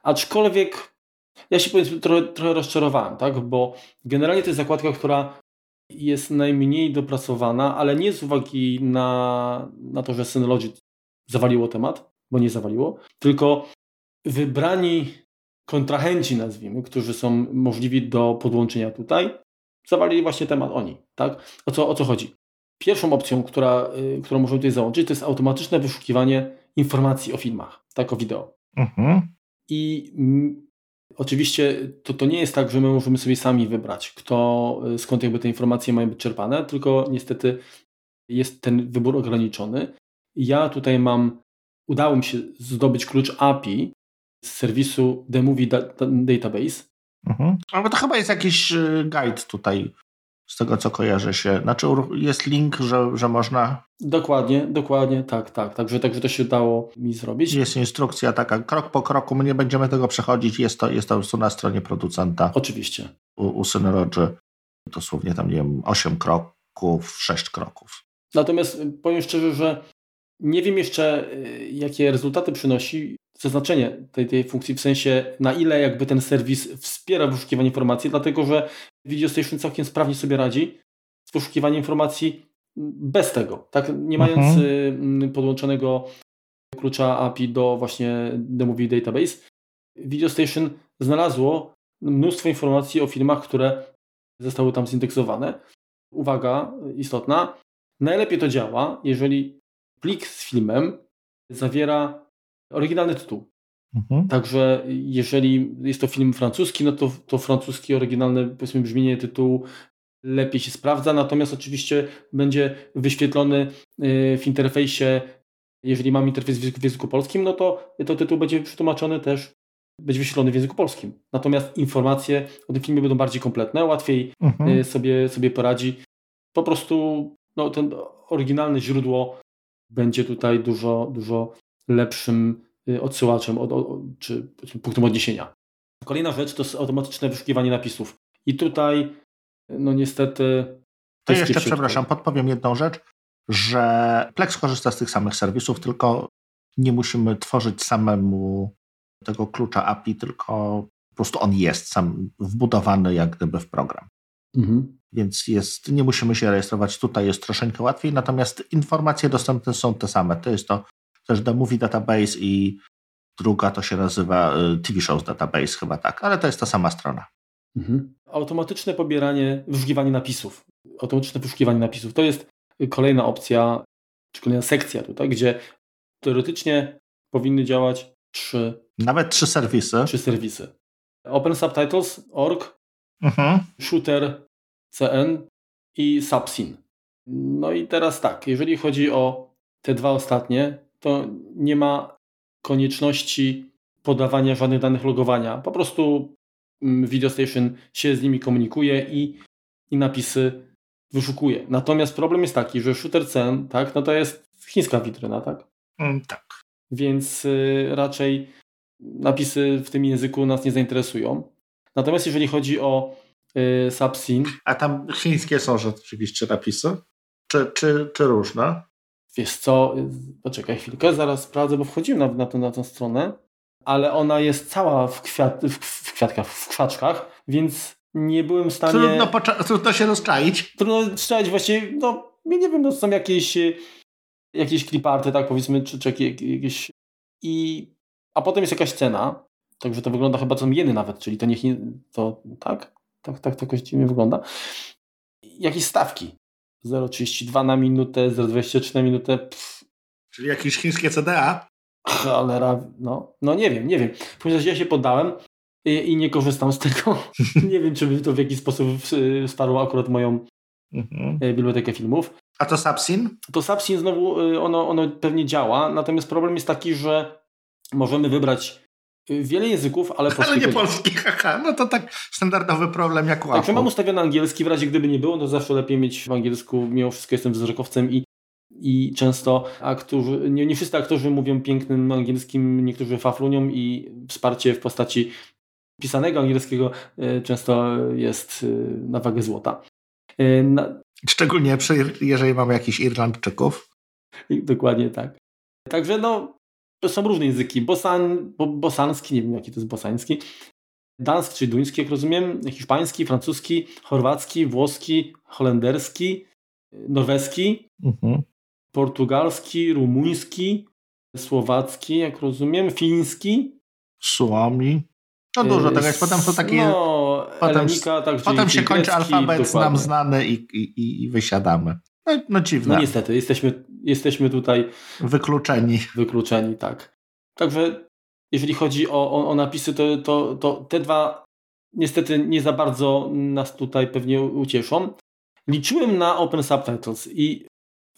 Aczkolwiek ja się powiem, trochę, trochę rozczarowałem, tak? bo generalnie to jest zakładka, która jest najmniej dopracowana, ale nie z uwagi na, na to, że Synology zawaliło temat, bo nie zawaliło, tylko wybrani kontrahenci, nazwijmy, którzy są możliwi do podłączenia tutaj, zawalili właśnie temat oni. Tak? O, co, o co chodzi? pierwszą opcją, która, którą możemy tutaj załączyć, to jest automatyczne wyszukiwanie informacji o filmach, tak o wideo. Mhm. I Oczywiście to, to nie jest tak, że my możemy sobie sami wybrać, kto, skąd jakby te informacje mają być czerpane, tylko niestety jest ten wybór ograniczony. Ja tutaj mam, udało mi się zdobyć klucz API z serwisu The Movie Database. Mhm. Ale to chyba jest jakiś y, guide tutaj z tego co kojarzy się. Znaczy jest link, że, że można. Dokładnie, dokładnie, tak, tak. Także, także to się udało mi zrobić. Jest instrukcja taka, krok po kroku, my nie będziemy tego przechodzić, jest to, jest to na stronie producenta. Oczywiście. U, u Synology dosłownie tam, nie wiem, 8 kroków, 6 kroków. Natomiast powiem szczerze, że nie wiem jeszcze, y, jakie rezultaty przynosi zaznaczenie tej, tej funkcji, w sensie na ile jakby ten serwis wspiera wyszukiwanie informacji, dlatego że Video Station całkiem sprawnie sobie radzi z poszukiwaniem informacji bez tego, tak? Nie mając mhm. podłączonego klucza API do właśnie The Movie Database, Video Station znalazło mnóstwo informacji o filmach, które zostały tam zindeksowane. Uwaga istotna, najlepiej to działa, jeżeli plik z filmem zawiera oryginalny tytuł. Mhm. Także jeżeli jest to film francuski, no to, to francuskie oryginalne powiedzmy brzmienie tytułu lepiej się sprawdza, natomiast oczywiście będzie wyświetlony y, w interfejsie, jeżeli mam interfejs w języku polskim, no to, to tytuł będzie przetłumaczony też, będzie wyświetlony w języku polskim. Natomiast informacje o tym filmie będą bardziej kompletne, łatwiej mhm. Y, sobie, sobie poradzi. Po prostu no, ten oryginalne źródło będzie tutaj dużo, dużo lepszym y, odsyłaczem od, od, czy punktem odniesienia. Kolejna rzecz to jest automatyczne wyszukiwanie napisów. I tutaj, no niestety. To, to jeszcze, przepraszam, podpowiem jedną rzecz, że Plex korzysta z tych samych serwisów, tylko nie musimy tworzyć samemu tego klucza API, tylko po prostu on jest sam wbudowany jak gdyby w program. Mhm. Więc jest, nie musimy się rejestrować. Tutaj jest troszeczkę łatwiej, natomiast informacje dostępne są te same. To jest to też The Movie Database i druga to się nazywa y, TV Shows Database chyba tak, ale to jest ta sama strona. Mhm. Automatyczne pobieranie, wyszukiwanie napisów. Automatyczne wyszukiwanie napisów. To jest kolejna opcja, czy kolejna sekcja tutaj, gdzie teoretycznie powinny działać trzy. Nawet trzy serwisy. Trzy serwisy. Open Subtitles, org, mhm. Shooter, CN i Subsyn. No i teraz tak, jeżeli chodzi o te dwa ostatnie, to nie ma konieczności podawania żadnych danych logowania. Po prostu mm, Video Station się z nimi komunikuje i, i napisy wyszukuje. Natomiast problem jest taki, że Shooter CN, tak, no to jest chińska witryna, tak? Mm, tak. Więc y, raczej napisy w tym języku nas nie zainteresują. Natomiast jeżeli chodzi o y, Subsyn... A tam chińskie są rzeczywiście napisy? Czy, czy, czy różne? Wiesz co, poczekaj chwilkę, zaraz sprawdzę, bo wchodziłem na, na, tę, na tę stronę, ale ona jest cała w, kwiat, w, w kwiatkach, w krzaczkach, więc nie byłem w stanie... Trudno, trudno się rozczaić. Trudno rozczaić właściwie, no nie wiem, no są jakieś jakieś cliparty, tak powiedzmy, czy, czy jakieś... I, a potem jest jakaś cena, także to wygląda chyba co jeny nawet, czyli to niech nie... To, tak? Tak, tak to jakoś dziwnie wygląda. Jakieś stawki. 0,32 na minutę, 0,23 na minutę. Pff. Czyli jakieś chińskie CDA? Cholera, no, no nie wiem, nie wiem. Ponieważ ja się poddałem i, i nie korzystam z tego. nie wiem, czy by to w jakiś sposób wsparło akurat moją mhm. E, bibliotekę filmów. A to Subsyn? To Subsyn znowu, e, ono, ono pewnie działa, natomiast problem jest taki, że możemy wybrać Wiele języków, ale polski. Ale nie polski, haha. No to tak standardowy problem jak łatwo. Także mam ustawiony angielski, w razie gdyby nie było, to zawsze lepiej mieć w angielsku. Mimo wszystko jestem wzrokowcem i, i często aktorzy, nie, nie wszyscy aktorzy mówią pięknym angielskim, niektórzy faflunią i wsparcie w postaci pisanego angielskiego e, często jest e, na wagę złota. Na... Szczególnie przy, jeżeli mamy jakichś Irlandczyków. Dokładnie tak. Także no, są różne języki. Bosan, bo, bosanski, nie wiem jaki to jest bosański. Dansk, czyli duński, jak rozumiem, hiszpański, francuski, chorwacki, włoski, holenderski, norweski, mhm. portugalski, rumuński, słowacki, jak rozumiem, fiński. Suami. No dużo tego jest. Potem są takie. No, potem, Elenika, tak, potem się kończy alfabet nam znany i, i, i wysiadamy. No, no dziwne. No niestety, jesteśmy, jesteśmy tutaj wykluczeni. Wykluczeni, tak. Także jeżeli chodzi o, o, o napisy, to, to, to te dwa niestety nie za bardzo nas tutaj pewnie ucieszą. Liczyłem na Open Subtitles i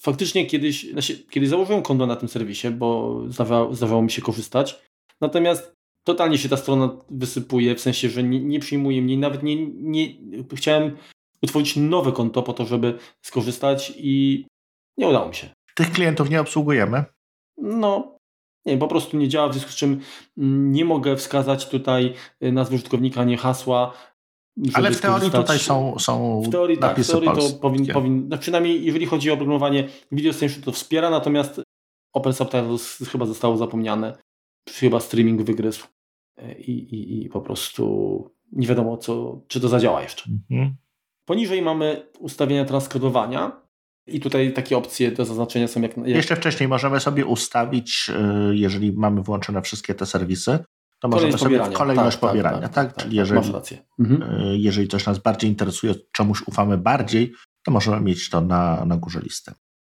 faktycznie kiedyś, znaczy, kiedyś założyłem konto na tym serwisie, bo zdarzało, zdarzało mi się korzystać. Natomiast totalnie się ta strona wysypuje, w sensie, że nie, nie przyjmuje mnie, nawet nie, nie chciałem utworzyć nowe konto po to, żeby skorzystać i nie udało mi się. Tych klientów nie obsługujemy? No, nie, po prostu nie działa, w związku z czym mm, nie mogę wskazać tutaj y, nazwy użytkownika, nie hasła. Ale w teorii tutaj są, są w teorii, tak, w teorii to powin, powin, no przynajmniej jeżeli chodzi o programowanie Video Station to wspiera, natomiast Open Subtitles chyba zostało zapomniane. Chyba streaming wygryzł y, i, i, i po prostu nie wiadomo, co, czy to zadziała jeszcze. Mhm. Poniżej mamy ustawienia transkodowania. I tutaj takie opcje do zaznaczenia są jak, jak... Jeszcze wcześniej możemy sobie ustawić, y, jeżeli mamy włączone wszystkie te serwisy, to możemy sobie w kolejność tak, tak pobierania, tak? tak, tak Czyli jeżeli, mhm. Y, jeżeli coś nas bardziej interesuje, czemuś ufamy bardziej, to możemy mieć to na, na górze listy.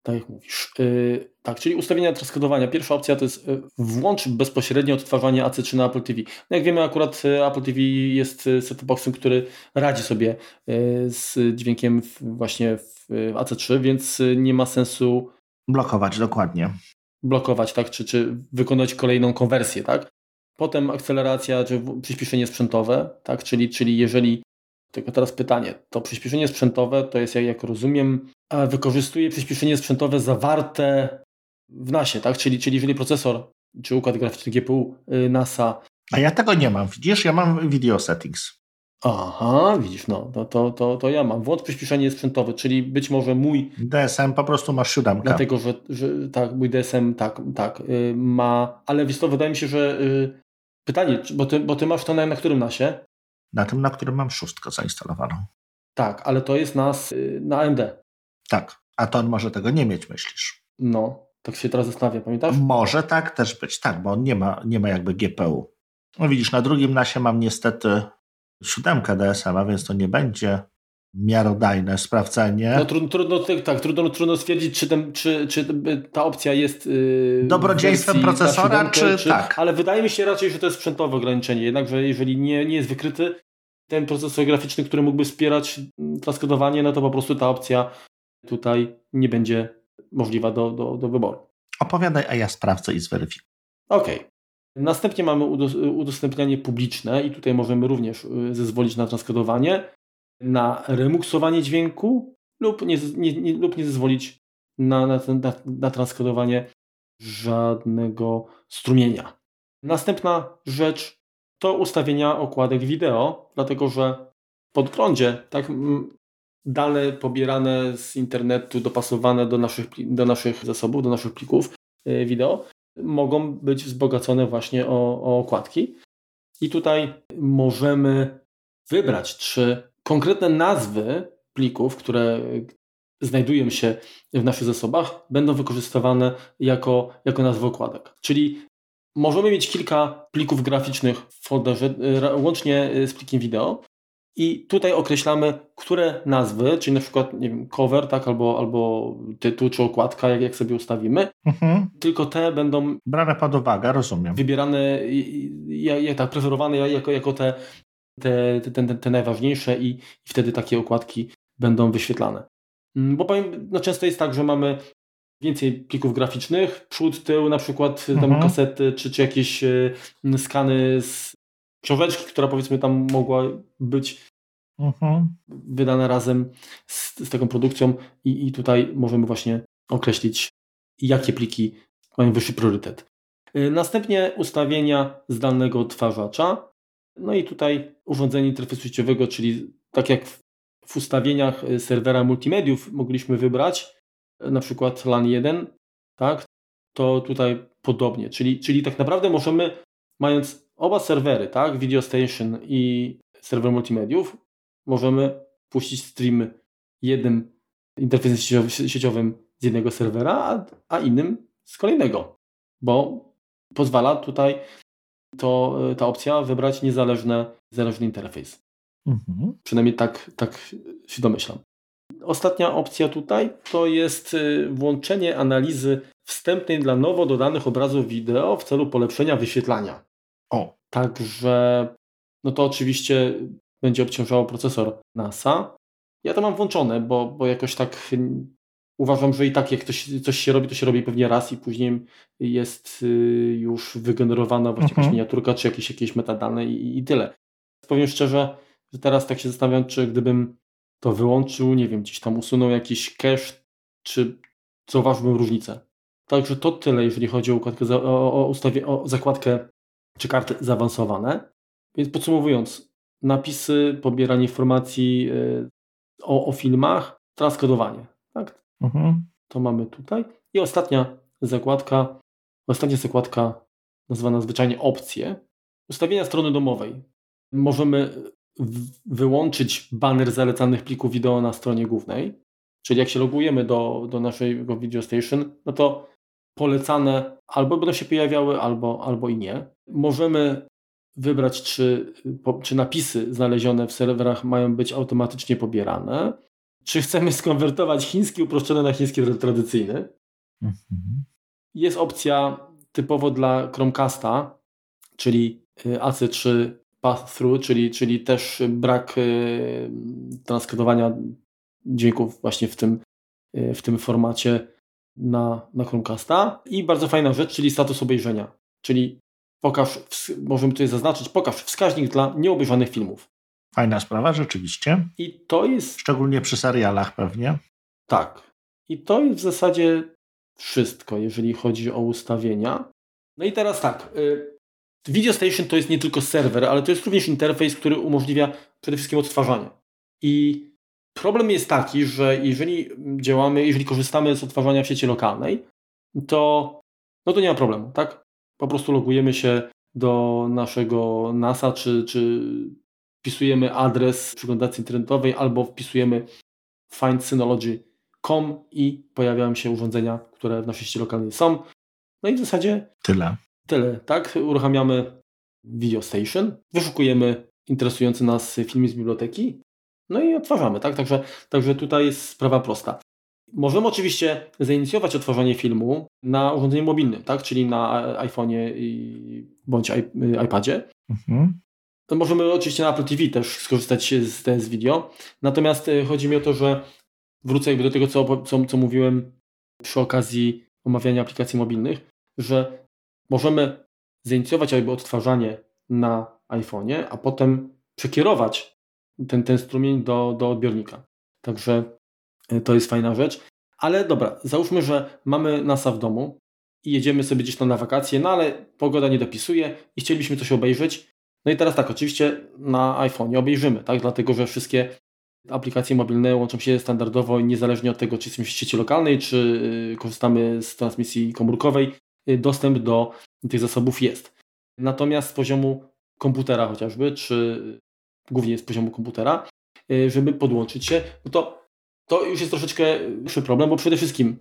Tak jak mówisz. Yy, tak, czyli ustawienia transkodowania. Pierwsza opcja to jest yy, włącz bezpośrednie odtwarzanie AC3 na Apple TV. No jak wiemy, akurat y, Apple TV jest set boxem, który radzi sobie z dźwiękiem właśnie w AC3, więc nie ma sensu blokować dokładnie. Blokować, tak, czy, czy wykonać kolejną konwersję, tak? Potem akceleracja, czy przyspieszenie sprzętowe, tak, czyli, czyli jeżeli tylko teraz pytanie, to przyspieszenie sprzętowe to jest, jak, jak rozumiem, wykorzystuje przyspieszenie sprzętowe zawarte w NASie, tak? Czyli, czyli jeżeli procesor czy układ graficzny GPU y, NASA. A ja tego nie mam, widzisz? Ja mam video settings. Aha, widzisz, no to, to, to, ja mam. Włącz przyspieszenie sprzętowe, czyli być może mój. DSM po prostu masz siódemkę. Dlatego, że, że tak, mój DSM tak, tak y, ma. Ale wiesz to wydaje mi się, że y, pytanie, bo ty, bo ty masz to na, na którym nasie? Na tym, na którym mam szóstkę zainstalowaną. Tak, ale to jest nas na AMD. Tak, a to on może tego nie mieć, myślisz? No, tak się teraz zastanawia, pamiętasz? Może tak też być, tak, bo on nie ma, nie ma jakby GPU. No widzisz, na drugim nasie mam niestety siódemkę DSM-a, więc to nie będzie miarodajne sprawdzenie. No, trudno, trudno, tak, trudno, trudno stwierdzić, czy, ten, czy, czy ta opcja jest yy, dobrodziejstwem procesora, czy, czy, tak. Ale wydaje mi się raczej, że to jest sprzętowe ograniczenie. Jednakże jeżeli nie, nie jest wykryty ten procesor graficzny, który mógłby wspierać transkodowanie, no to po prostu ta opcja tutaj nie będzie możliwa do, do, do wyboru. Opowiadaj, a ja sprawdzę i zweryfikuję. Okej. Okay. Następnie mamy udostępnianie publiczne i tutaj możemy również y, zezwolić na transkodowanie, na remuksowanie dźwięku lub nie, nie, nie lub nie zezwolić na, na, na, na transkodowanie żadnego strumienia. Następna rzecz to ustawienia okładek wideo, dlatego że w podglądzie tak, dane pobierane z internetu, dopasowane do naszych, do naszych zasobów, do naszych plików y, wideo, mogą być wzbogacone właśnie o, o okładki. I tutaj możemy wybrać, czy konkretne nazwy plików, które znajdują się w naszych zasobach, będą wykorzystywane jako, jako nazwy okładek. Czyli możemy mieć kilka plików graficznych w folderze, y, łącznie z plikiem wideo, i tutaj określamy, które nazwy, czyli na przykład nie wiem, cover, tak, albo, albo tytuł, czy okładka, jak, jak sobie ustawimy, mhm. tylko te będą brane pod uwagę, rozumiem. Wybierane, jak, tak, preferowane jako, jako te, te, te, te, te najważniejsze i, i wtedy takie okładki będą wyświetlane. Mm, bo powiem, no często jest tak, że mamy więcej plików graficznych, przód, tył, na przykład mhm. tam kasety, czy, czy jakieś y, skany z książeczki, która powiedzmy tam mogła być mhm. wydana razem z, z taką produkcją i, i tutaj możemy właśnie określić, jakie pliki mają wyższy priorytet. Y, następnie ustawienia zdalnego odtwarzacza. No i tutaj urządzenie interfejsu sieciowego, czyli tak jak w ustawieniach y, serwera multimediów mogliśmy wybrać y, na przykład LAN 1, tak? To tutaj podobnie, czyli, czyli tak naprawdę możemy, mając oba serwery, tak, Video Station i serwer multimediów, możemy puścić stream jednym interfejsem sieciowym z jednego serwera, a, innym z kolejnego, bo pozwala tutaj to, ta opcja wybrać niezależny, niezależny interfejs. Mhm. Przynajmniej tak, tak się domyślam. ostatnia opcja tutaj to jest y, włączenie analizy wstępnej dla nowo dodanych obrazów wideo w celu polepszenia wyświetlania. O. Także no to oczywiście będzie obciążało procesor NASA. Ja to mam włączone, bo, bo jakoś tak uważam, że i tak jak ktoś, coś się robi, to się robi pewnie raz i później jest y, już wygenerowana właśnie mhm. jakaś miniaturka, czy jakieś, jakieś metadane i, i tyle. Powiem szczerze, że teraz tak się zastanawiam, czy gdybym to wyłączył, nie wiem, gdzieś tam usunął jakiś cache, czy zauważyłbym różnicę. Także to tyle, jeżeli chodzi o, układkę, o, o, ustawie, o zakładkę czy karty zaawansowane. Więc podsumowując, napisy, pobieranie informacji y, o, o filmach, transkodowanie. Tak? Mhm. To mamy tutaj. I ostatnia zakładka, ostatnia zakładka nazywana zwyczajnie opcje. Ustawienia strony domowej. Możemy wyłączyć baner zalecanych plików wideo na stronie głównej. Czyli jak się logujemy do, do naszego Video Station, no to polecane albo będą się pojawiały, albo, albo i nie. Możemy wybrać, czy, czy napisy znalezione w serwerach mają być automatycznie pobierane, czy chcemy skonwertować chiński uproszczony na chiński tradycyjny. Mhm. Jest opcja typowo dla Chromecasta, czyli y, AC3 pass-through, czyli, czyli też brak y, transkrybowania dźwięków właśnie w tym, y, w tym formacie na, na Chromecasta. I bardzo fajna rzecz, czyli status obejrzenia. Czyli pokaż, możemy tutaj zaznaczyć, pokaż wskaźnik dla nieobejrzanych filmów. Fajna sprawa, rzeczywiście. I to jest. Szczególnie przy serialach pewnie. Tak. I to jest w zasadzie wszystko, jeżeli chodzi o ustawienia. No i teraz tak. Y, Video Station to jest nie tylko serwer, ale to jest również interfejs, który umożliwia przede wszystkim odtwarzanie. I problem jest taki, że jeżeli działamy, jeżeli korzystamy z odtwarzania w sieci lokalnej, to, no to nie ma problemu, tak? Po prostu logujemy się do naszego NASA, czy, czy wpisujemy adres przeglądarki internetowej, albo wpisujemy findsynology.com i pojawiają się urządzenia, które w naszej sieci lokalnej są. No i w zasadzie tyle. Tyle, tak? Uruchamiamy Video Station, wyszukujemy interesujący nas film z biblioteki, no i odtwarzamy, tak? Także, także tutaj jest sprawa prosta. Możemy oczywiście zainicjować odtwarzanie filmu na urządzeniu mobilnym, tak? czyli na iPhone'ie bądź iPadzie. Mhm. To możemy oczywiście na Apple TV też skorzystać z TS Video. Natomiast e, chodzi mi o to, że wrócę jakby do tego, co, co, co mówiłem przy okazji omawiania aplikacji mobilnych, że możemy zainicjować jakby odtwarzanie na iPhone'ie, a potem przekierować ten, ten strumień do, do odbiornika. Także to jest fajna rzecz. Ale dobra, załóżmy, że mamy NASA w domu i jedziemy sobie gdzieś tam na wakacje, no ale pogoda nie dopisuje i chcielibyśmy coś obejrzeć. No i teraz tak, oczywiście na iPhone obejrzymy, tak? Dlatego, że wszystkie aplikacje mobilne łączą się standardowo niezależnie od tego, czy jesteśmy w sieci lokalnej, czy y, korzystamy z transmisji komórkowej, y, dostęp do tych zasobów jest. Natomiast z poziomu komputera chociażby, czy głównie z poziomu komputera, y, żeby podłączyć się, no to to już jest troszeczkę większy problem, bo przede wszystkim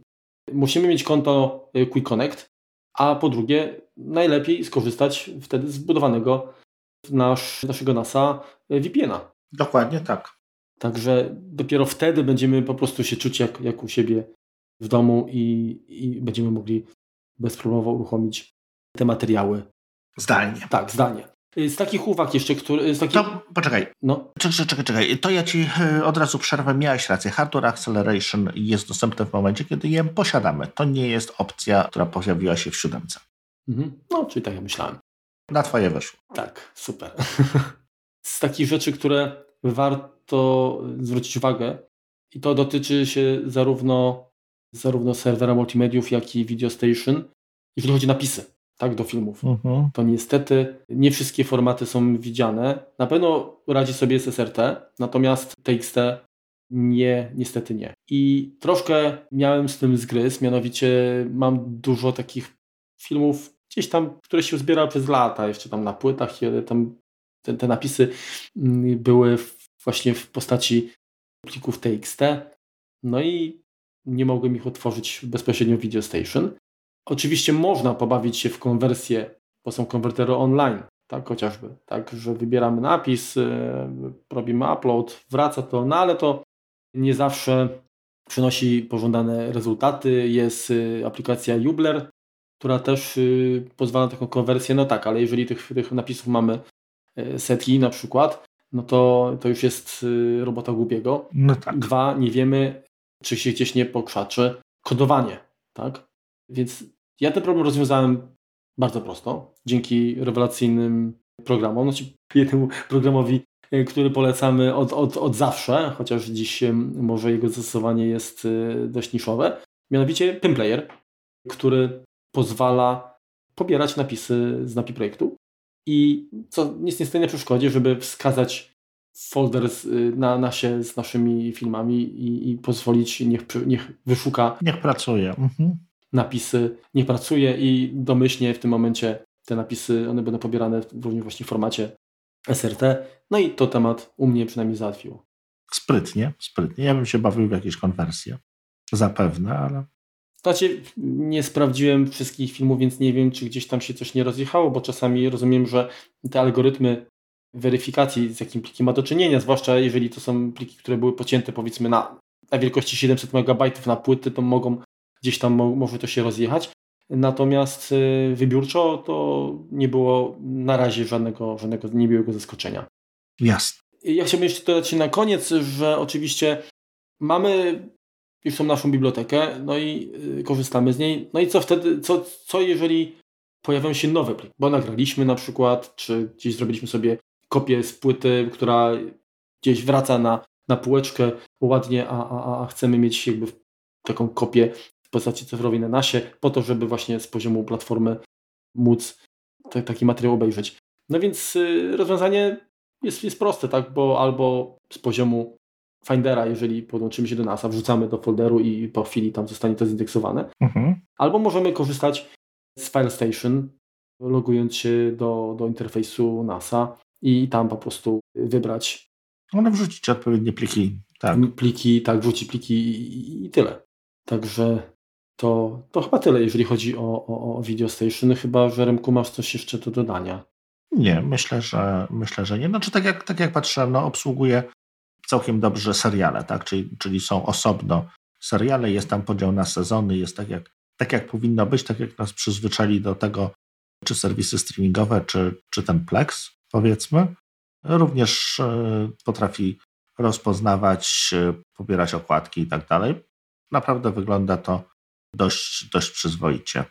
musimy mieć konto Quick Connect, a po drugie najlepiej skorzystać wtedy z budowanego nasz, naszego NASA VPN-a. Dokładnie tak. Także dopiero wtedy będziemy po prostu się czuć jak, jak u siebie w domu i, i będziemy mogli bezproblemowo uruchomić te materiały. Zdalnie. Tak, zdalnie. Z takich uwag jeszcze, które... Z takich... To poczekaj. No. Czekaj, czekaj, czekaj. To ja ci e, od razu przerwę. Miałeś rację. Hardware Acceleration jest dostępny w momencie, kiedy je posiadamy. To nie jest opcja, która pojawiła się w siódemce. Mhm. No, czyli tak jak myślałem. Na twoje wyszło. Tak, super. Z takich rzeczy, które warto zwrócić uwagę i to dotyczy się zarówno, zarówno serwera multimediów, jak i Video Station, jeżeli chodzi o napisy tak, do filmów. Mhm. To niestety nie wszystkie formaty są widziane. Na pewno radzi sobie SSRT, natomiast TXT nie, niestety nie. I troszkę miałem z tym zgryz, mianowicie mam dużo takich filmów gdzieś tam, które się zbiera przez lata, jeszcze tam na płytach, tam te, te napisy mm, były właśnie w postaci plików TXT. No i nie mogłem ich otworzyć bezpośrednio w Video Station. Oczywiście można pobawić się w konwersję, bo są konwertery online, tak chociażby, tak, że wybieramy napis, yy, robimy upload, wraca to, no ale to nie zawsze przynosi pożądane rezultaty. Jest y, aplikacja Jubler, która też y, pozwala na taką konwersję. No tak, ale jeżeli tych, tych napisów mamy setki na przykład, no to, to już jest robota głupiego. No tak. Dwa, nie wiemy, czy się gdzieś nie pokrzaczy kodowanie, tak? Więc ja ten problem rozwiązałem bardzo prosto, dzięki rewelacyjnym programom, znaczy jednemu programowi, e, który polecamy od, od, od zawsze, chociaż dziś może jego zastosowanie jest e, dość niszowe, mianowicie Pimplayer, który pozwala pobierać napisy z NAPI projektu i co nic nie stoi na przeszkodzie, żeby wskazać folder z, y, na nasie z naszymi filmami i, i pozwolić, niech, niech wyszuka. Niech pracuje. Mhm. Napisy, niech pracuje i domyślnie w tym momencie te napisy, one będą pobierane również właśnie w formacie SRT. No i to temat u mnie przynajmniej załatwiło. Sprytnie, sprytnie. Ja bym się bawił w jakieś konwersje. Zapewne, ale. Znaczy, nie sprawdziłem wszystkich filmów, więc nie wiem, czy gdzieś tam się coś nie rozjechało, bo czasami rozumiem, że te algorytmy weryfikacji, z jakim plikiem ma do czynienia, zwłaszcza jeżeli to są pliki, które były pocięte powiedzmy na, na wielkości 700 MB na płyty, to mogą gdzieś tam może to się rozjechać. Natomiast y, wybiórczo to nie było na razie żadnego, żadnego niemiłego zaskoczenia. Jasne. Ja chciałbym jeszcze dodać na koniec, że oczywiście mamy już tą naszą bibliotekę, no i y, korzystamy z niej. No i co wtedy, co, co jeżeli pojawią się nowe pliki? Bo nagraliśmy na przykład, czy gdzieś zrobiliśmy sobie kopię z płyty, która gdzieś wraca na, na półeczkę ładnie, a, a, a chcemy mieć jakby taką kopię postaci cyfrowej na nasie, po to, żeby właśnie z poziomu platformy móc t- taki materiał obejrzeć. No więc y, rozwiązanie jest, jest proste, tak? Bo albo z poziomu Findera, jeżeli podłączymy się do NASA, wrzucamy do folderu i po chwili tam zostanie to zindeksowane. Mhm. Albo możemy korzystać z File Station, logując się do, do interfejsu NASA i tam po prostu wybrać. No wrzucić odpowiednie pliki. Tak. Pliki, tak, wrzucić pliki i, i tyle. Także to, to chyba tyle, jeżeli chodzi o, o, o Video Station. Chyba, że Remku masz coś jeszcze do dodania. Nie, myślę, że myślę, że nie. Znaczy tak jak, tak jak patrzyłem, no obsługuje całkiem dobrze seriale, tak? Czyli, czyli są osobno seriale, jest tam podział na sezony, jest tak jak, tak jak powinno być, tak jak nas przyzwyczali do tego, czy serwisy streamingowe, czy, czy ten Plex powiedzmy. Również e, potrafi rozpoznawać, e, pobierać okładki i tak dalej. Naprawdę wygląda to dość, dość przyzwoicie.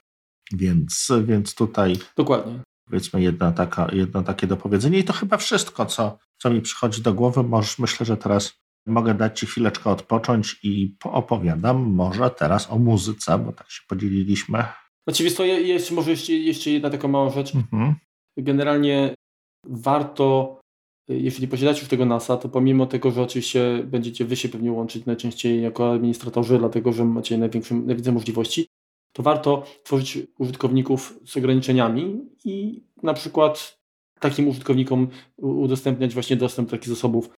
Więc, więc tutaj. Dokładnie. Powiedzmy jedno, taka, jedno takie dopowiedzenie. I to chyba wszystko, co, co mi przychodzi do głowy. Może, myślę, że teraz mogę dać Ci chwileczkę odpocząć i opowiadam może teraz o muzyce, bo tak się podzieliliśmy. Oczywiście to jest może jeszcze, jeszcze jedna taka mała rzecz. Mhm. Generalnie warto, jeśli posiadacie już tego NASA, to pomimo tego, że oczywiście będziecie wy się pewnie łączyć najczęściej jako administratorzy, dlatego że macie najwięcej możliwości, to warto tworzyć użytkowników z ograniczeniami i na przykład takim użytkownikom udostępniać właśnie dostęp do takich zasobów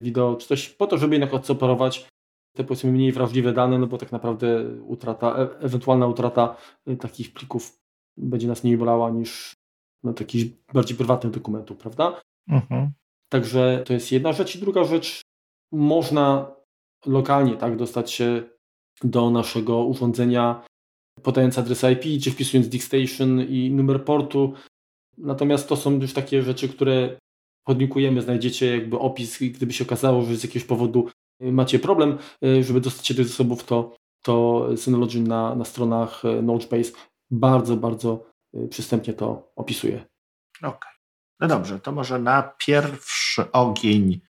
wideo, czy coś po to, żeby jednak odseparować te powiedzmy mniej wrażliwe dane, no bo tak naprawdę utrata, e ewentualna utrata e, takich plików będzie nas mniej bolała niż no, takich bardziej prywatnych dokumentów, prawda? Mhm. Także to jest jedna rzecz. I druga rzecz, można lokalnie tak dostać się do naszego urządzenia, podając adres IP, czy wpisując DiskStation i numer portu. Natomiast to są już takie rzeczy, które podlinkujemy, znajdziecie jakby opis, gdyby się okazało, że z jakiegoś powodu macie problem, żeby dostać się do zasobów, to, to Synology na, na stronach Notebase bardzo, bardzo Y, przystępnie to opisuje. Okej. Okay. No dobrze, to może na pierwszy ogień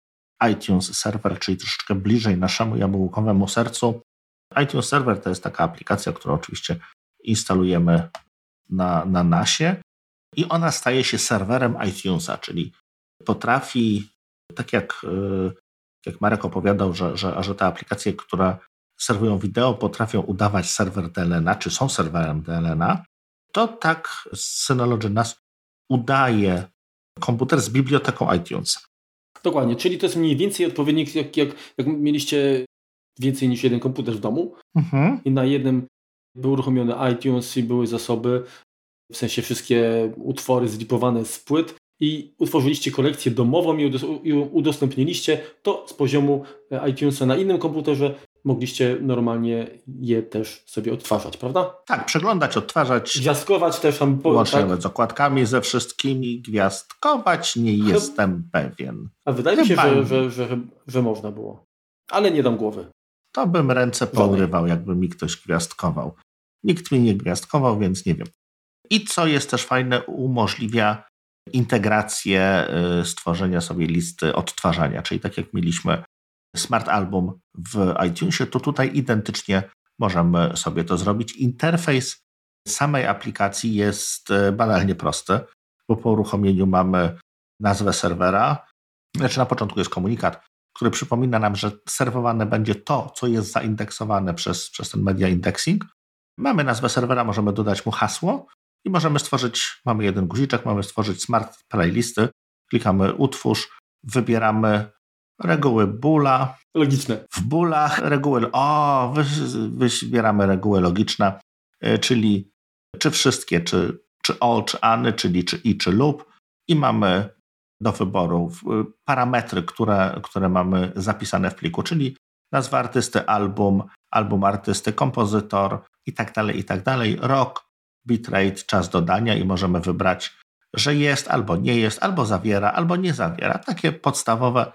iTunes Server, czyli troszeczkę bliżej naszemu jabłkowemu sercu. iTunes Server to jest taka aplikacja, którą oczywiście instalujemy na, na NASie i ona staje się serwerem iTunesa, czyli potrafi, tak jak, y, jak Marek opowiadał, że, że, że te aplikacje, które serwują wideo, potrafią udawać serwer DLNA, czy są serwerem DLNA, to tak Synology NAS udaje komputer z biblioteką iTunesa. Dokładnie, czyli to jest mniej więcej odpowiednik, jak, jak, jak mieliście więcej niż jeden komputer w domu mhm. i na jednym był uruchomiony iTunes i były zasoby, w sensie wszystkie utwory zlipowane z płyt i utworzyliście kolekcję domową i udostępniliście, to z poziomu e, iTunesa na innym komputerze mogliście normalnie je też sobie odtwarzać, prawda? Tak, przeglądać, odtwarzać. Gwiazdkować też tam. Łącznie tak? z okładkami, ze wszystkimi. Gwiazdkować nie jestem pewien. A wydaje mi się, że, że, że, że, można było. Ale nie dam głowy. To bym ręce porywał, jakby mi ktoś gwiazdkował. Nikt mi nie gwiazdkował, więc nie wiem. I co jest też fajne, umożliwia integrację y, stworzenia sobie listy odtwarzania, czyli tak jak mieliśmy Smart Album w iTunesie, to tutaj identycznie możemy sobie to zrobić. Interfejs samej aplikacji jest y, banalnie prosty, bo po uruchomieniu mamy nazwę serwera, znaczy na początku jest komunikat, który przypomina nam, że serwowane będzie to, co jest zaindeksowane przez, przez ten media indexing. Mamy nazwę serwera, możemy dodać mu hasło i możemy stworzyć, mamy jeden guziczek, mamy stworzyć smart playlisty, klikamy utwórz, wybieramy reguły bula. Logiczne. W bulach reguły, o, wybieramy reguły logiczne, y, czyli czy wszystkie, czy, czy all, czy any, czyli czy i, czy lub i mamy do wyboru y, parametry, które, które mamy zapisane w pliku, czyli nazwa artysty, album, album artysty, kompozytor i tak dalej, i tak dalej, rok, bitrate, czas dodania i możemy wybrać, że jest albo nie jest, albo zawiera, albo nie zawiera. Takie podstawowe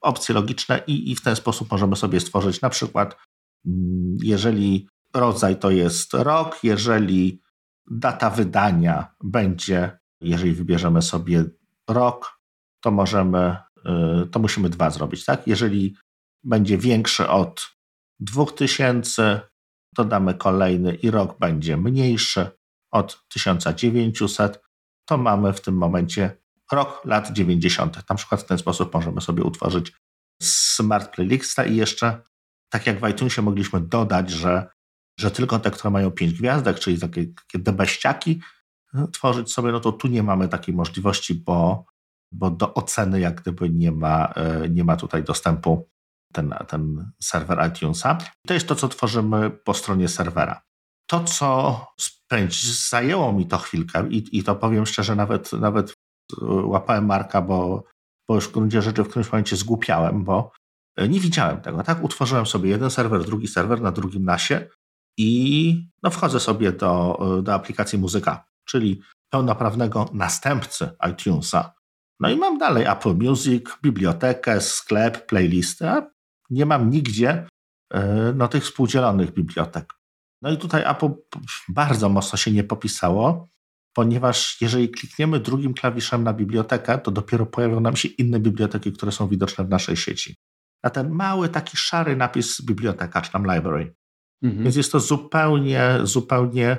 opcje logiczne i, i w ten sposób możemy sobie stworzyć na przykład, mm, jeżeli rodzaj to jest rok, jeżeli data wydania będzie, jeżeli wybierzemy sobie rok, to możemy, y, to musimy dwa zrobić, tak? Jeżeli będzie większy od 2000, dodamy kolejny i rok będzie mniejszy od 1900, to mamy w tym momencie rok lat 90. Na przykład w ten sposób możemy sobie utworzyć smart playlista i jeszcze, tak jak w iTunesie mogliśmy dodać, że, że tylko te, które mają 5 gwiazdek, czyli takie, takie debeściaki, no, tworzyć sobie, no to tu nie mamy takiej możliwości, bo, bo do oceny jak gdyby nie ma, e, nie ma tutaj dostępu ten, ten serwer iTunesa. To jest to, co tworzymy po stronie serwera. To, co spędź, zajęło mi to chwilkę i, i to powiem szczerze, nawet, nawet łapałem Marka, bo, bo już w gruncie rzeczy w którymś momencie zgłupiałem, bo nie widziałem tego. Tak, utworzyłem sobie jeden serwer, drugi serwer na drugim nasie i no, wchodzę sobie do, do aplikacji muzyka, czyli pełnoprawnego następcy iTunesa. No i mam dalej Apple Music, bibliotekę, sklep, playlistę, a nie mam nigdzie e, no, tych współdzielonych bibliotek. No i tutaj Apple bardzo mocno się nie popisało, ponieważ jeżeli klikniemy drugim klawiszem na bibliotekę, to dopiero pojawią nam się inne biblioteki, które są widoczne w naszej sieci. A ten mały taki szary napis biblioteka, czy tam library. Mhm. Więc jest to zupełnie, zupełnie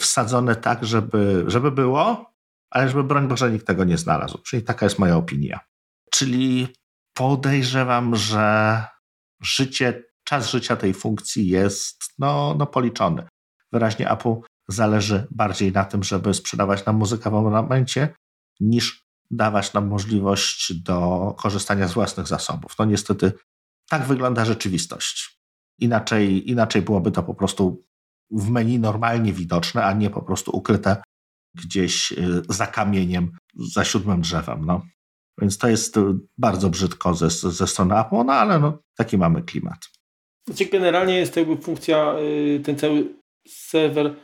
wsadzone tak, żeby, żeby było, ale żeby broń Boże nikt tego nie znalazł. Czyli taka jest moja opinia. Czyli podejrzewam, że życie czas życia tej funkcji jest no, no policzony. Wyraźnie Apple zależy bardziej na tym, żeby sprzedawać nam muzykę w abonamencie, niż dawać nam możliwość do korzystania z własnych zasobów. No niestety tak wygląda rzeczywistość. Inaczej, inaczej byłoby to po prostu w menu normalnie widoczne, a nie po prostu ukryte gdzieś y, za kamieniem, za siódmym drzewem. No. Więc to jest bardzo brzydko ze, ze strony Apple, no ale no, taki mamy klimat. Znaczy generalnie jest to jakby funkcja, y, ten cały serwer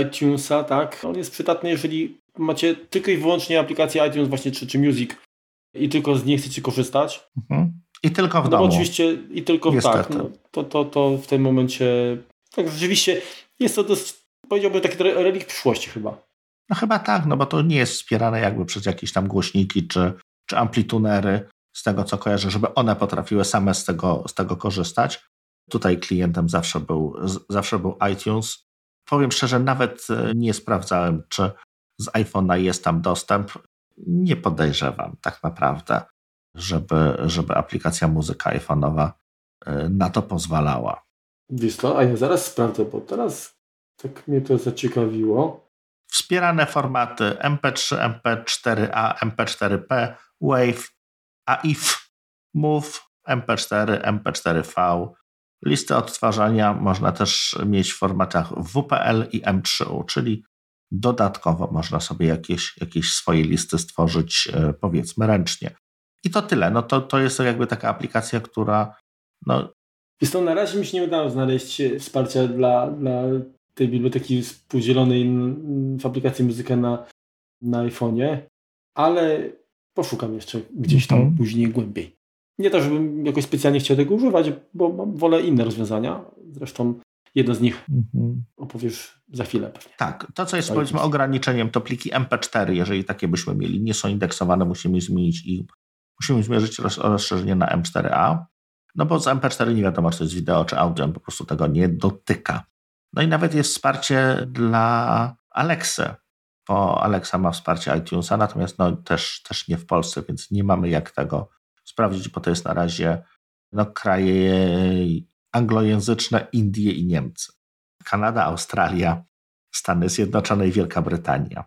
iTunesa, tak? On jest przydatny, jeżeli macie tylko i wyłącznie aplikację iTunes właśnie czy, czy Music i tylko z niej chcecie korzystać. Mhm. I tylko w no domu. oczywiście i tylko w tak. No, to, to, to w tym momencie tak rzeczywiście jest to dość, powiedziałbym, taki relik przyszłości chyba. No chyba tak, no bo to nie jest wspierane jakby przez jakieś tam głośniki czy, czy amplitunery, z tego co kojarzę, żeby one potrafiły same z tego, z tego korzystać. Tutaj klientem zawsze był, zawsze był iTunes. Powiem szczerze, nawet e, nie sprawdzałem, czy z iPhone'a jest tam dostęp. Nie podejrzewam tak naprawdę, żeby, żeby aplikacja muzyka iPhone'owa e, na to pozwalała. Wiesz co, a ja zaraz sprawdzę, bo teraz tak mnie to zaciekawiło. Wspierane formaty MP3, MP4A, MP4P, WAV, AIF, MOV, MP4, MP4V, Listę odtwarzania można też mieć w formatach WPL i M3U, czyli Dodatkowo można sobie jakieś, jakieś swoje listy stworzyć, e, powiedzmy, ręcznie. I to tyle. No to, to jest jakby taka aplikacja, która. No... Jest to na razie mi się nie udało znaleźć wsparcia dla, dla tej biblioteki współdzielonej w aplikacji muzyka na, na iPhone'ie, ale poszukam jeszcze gdzieś tam mhm. później głębiej. Nie to, żebym jakoś specjalnie chciał tego używać, bo wolę inne rozwiązania. Zresztą jedno z nich mhm. opowiesz za chwilę pewnie. Tak, to co jest to powiedzmy jest. ograniczeniem to pliki MP4, jeżeli takie byśmy mieli, nie są indeksowane, musimy zmienić ich, musimy zmierzyć rozszerzenie na M4A, no bo z MP4 nie wiadomo, czy to jest wideo, czy audio, on po prostu tego nie dotyka. No i nawet jest wsparcie dla Alexy, bo Alexa ma wsparcie iTunesa, natomiast no też, też nie w Polsce, więc nie mamy jak tego sprawdzić, bo to jest na razie no, kraje anglojęzyczne, Indie i Niemcy. Kanada, Australia, Stany Zjednoczone i Wielka Brytania.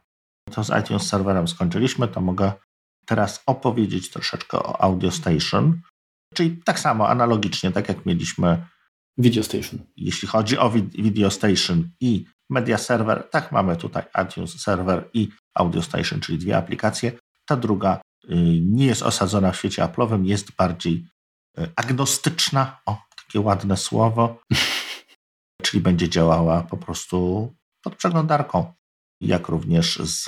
To z iTunes serwerem skończyliśmy, to mogę teraz opowiedzieć troszeczkę o Audio Station, czyli tak samo, analogicznie, tak jak mieliśmy Video Station. Jeśli chodzi o Video Station i Media Server, tak mamy tutaj iTunes Server i Audio Station, czyli dwie aplikacje. Ta druga nie jest osadzona w świecie Apple'owym, jest bardziej y, agnostyczna, o, takie ładne słowo, czyli będzie działała po prostu pod przeglądarką, jak również z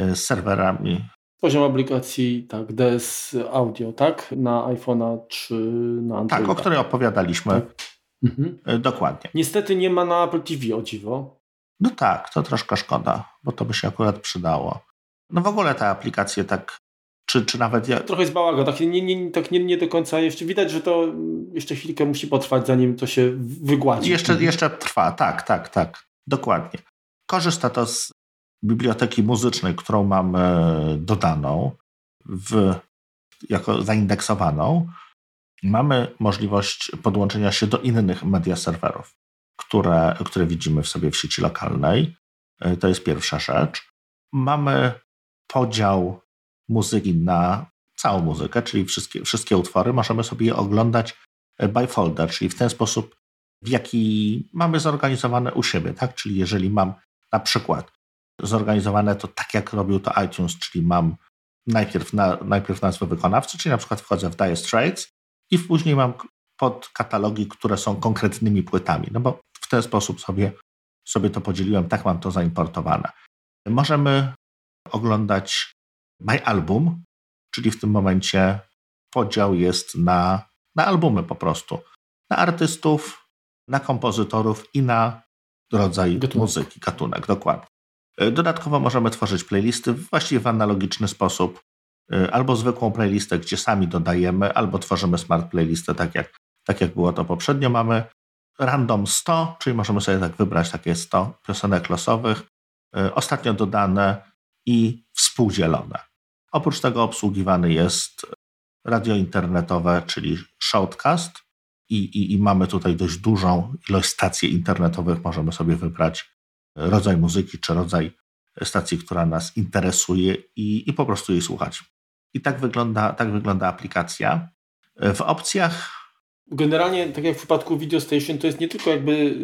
y, serwerami. Poziom aplikacji, tak, DS Audio, tak? Na iPhone'a czy na Androida. Tak, o której opowiadaliśmy. Tak. Mhm. Dokładnie. Niestety nie ma na Apple TV, o dziwo. No tak, to troszkę szkoda, bo to by się akurat przydało. No w ogóle te aplikacje tak, czy, czy nawet... Ja... Trochę jest bałago, tak, nie, nie, tak nie, nie do końca jeszcze widać, że to jeszcze chwilkę musi potrwać, zanim to się wygładzi. Jeszcze, jeszcze trwa, tak, tak, tak, dokładnie. Korzysta to z biblioteki muzycznej, którą mamy dodaną, w, jako zaindeksowaną, mamy możliwość podłączenia się do innych media serwerów, które, które widzimy w sobie w sieci lokalnej. E, to jest pierwsza rzecz. Mamy podział muzyki na całą muzykę, czyli wszystkie, wszystkie utwory. Możemy sobie oglądać e, by folder, czyli w ten sposób, w jaki mamy zorganizowane u siebie. Tak? Czyli jeżeli mam na przykład zorganizowane to tak, jak robił to iTunes, czyli mam najpierw, na, najpierw nazwę wykonawcy, czyli na przykład wchodzę w Dire Straits i później mam podkatalogi, które są konkretnymi płytami, no bo w ten sposób sobie, sobie to podzieliłem, tak mam to zaimportowane. Możemy oglądać My Album, czyli w tym momencie podział jest na, na albumy po prostu. Na artystów, na kompozytorów i na rodzaj gatunek. muzyki, gatunek, dokładnie. Dodatkowo możemy tworzyć playlisty właściwie w analogiczny sposób Y, albo zwykłą playlistę, gdzie sami dodajemy, albo tworzymy smart playlistę, tak jak, tak jak było to poprzednio. Mamy random 100, czyli możemy sobie tak wybrać takie 100 piosenek losowych, y, ostatnio dodane i współdzielone. Oprócz tego obsługiwany jest radio internetowe, czyli Shoutcast i, i, i mamy tutaj dość dużą ilość stacji internetowych. Możemy sobie wybrać rodzaj muzyki czy rodzaj stacji, która nas interesuje i, i po prostu jej słuchać. I tak wygląda, tak wygląda aplikacja. W opcjach. Generalnie, tak jak w przypadku Video Station, to jest nie tylko jakby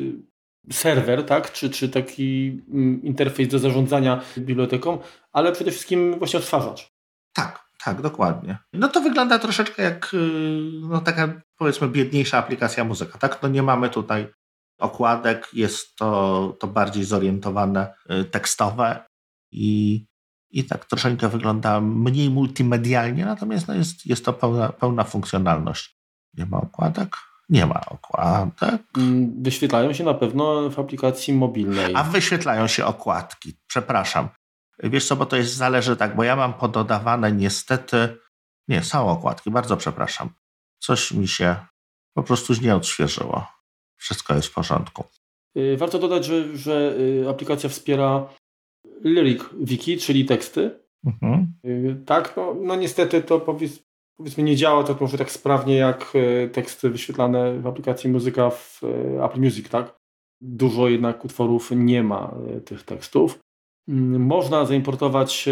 serwer, tak, czy, czy taki mm, interfejs do zarządzania biblioteką, ale przede wszystkim właśnie odtwarzacz. Tak, tak, dokładnie. No to wygląda troszeczkę jak y, no, taka powiedzmy biedniejsza aplikacja muzyka, tak? No nie mamy tutaj okładek, jest to, to bardziej zorientowane y, tekstowe i i tak troszeczkę wygląda mniej multimedialnie, natomiast no jest, jest to pełna, pełna funkcjonalność. Nie ma okładek? Nie ma okładek. Mm, wyświetlają się na pewno w aplikacji mobilnej. A wyświetlają się okładki, przepraszam. Wiesz co, bo to jest zależy tak, bo ja mam pododawane niestety, nie, są okładki, bardzo przepraszam. Coś mi się po prostu nie odświeżyło. Wszystko jest w porządku. Y, warto dodać, że, że y, aplikacja wspiera lyric wiki, czyli teksty. Mhm. Y, tak, no, no niestety to powiedz, powiedzmy nie działa to może tak sprawnie jak teksty wyświetlane w aplikacji muzyka w Apple Music, tak? Dużo jednak utworów nie ma tych tekstów. Mm, można zaimportować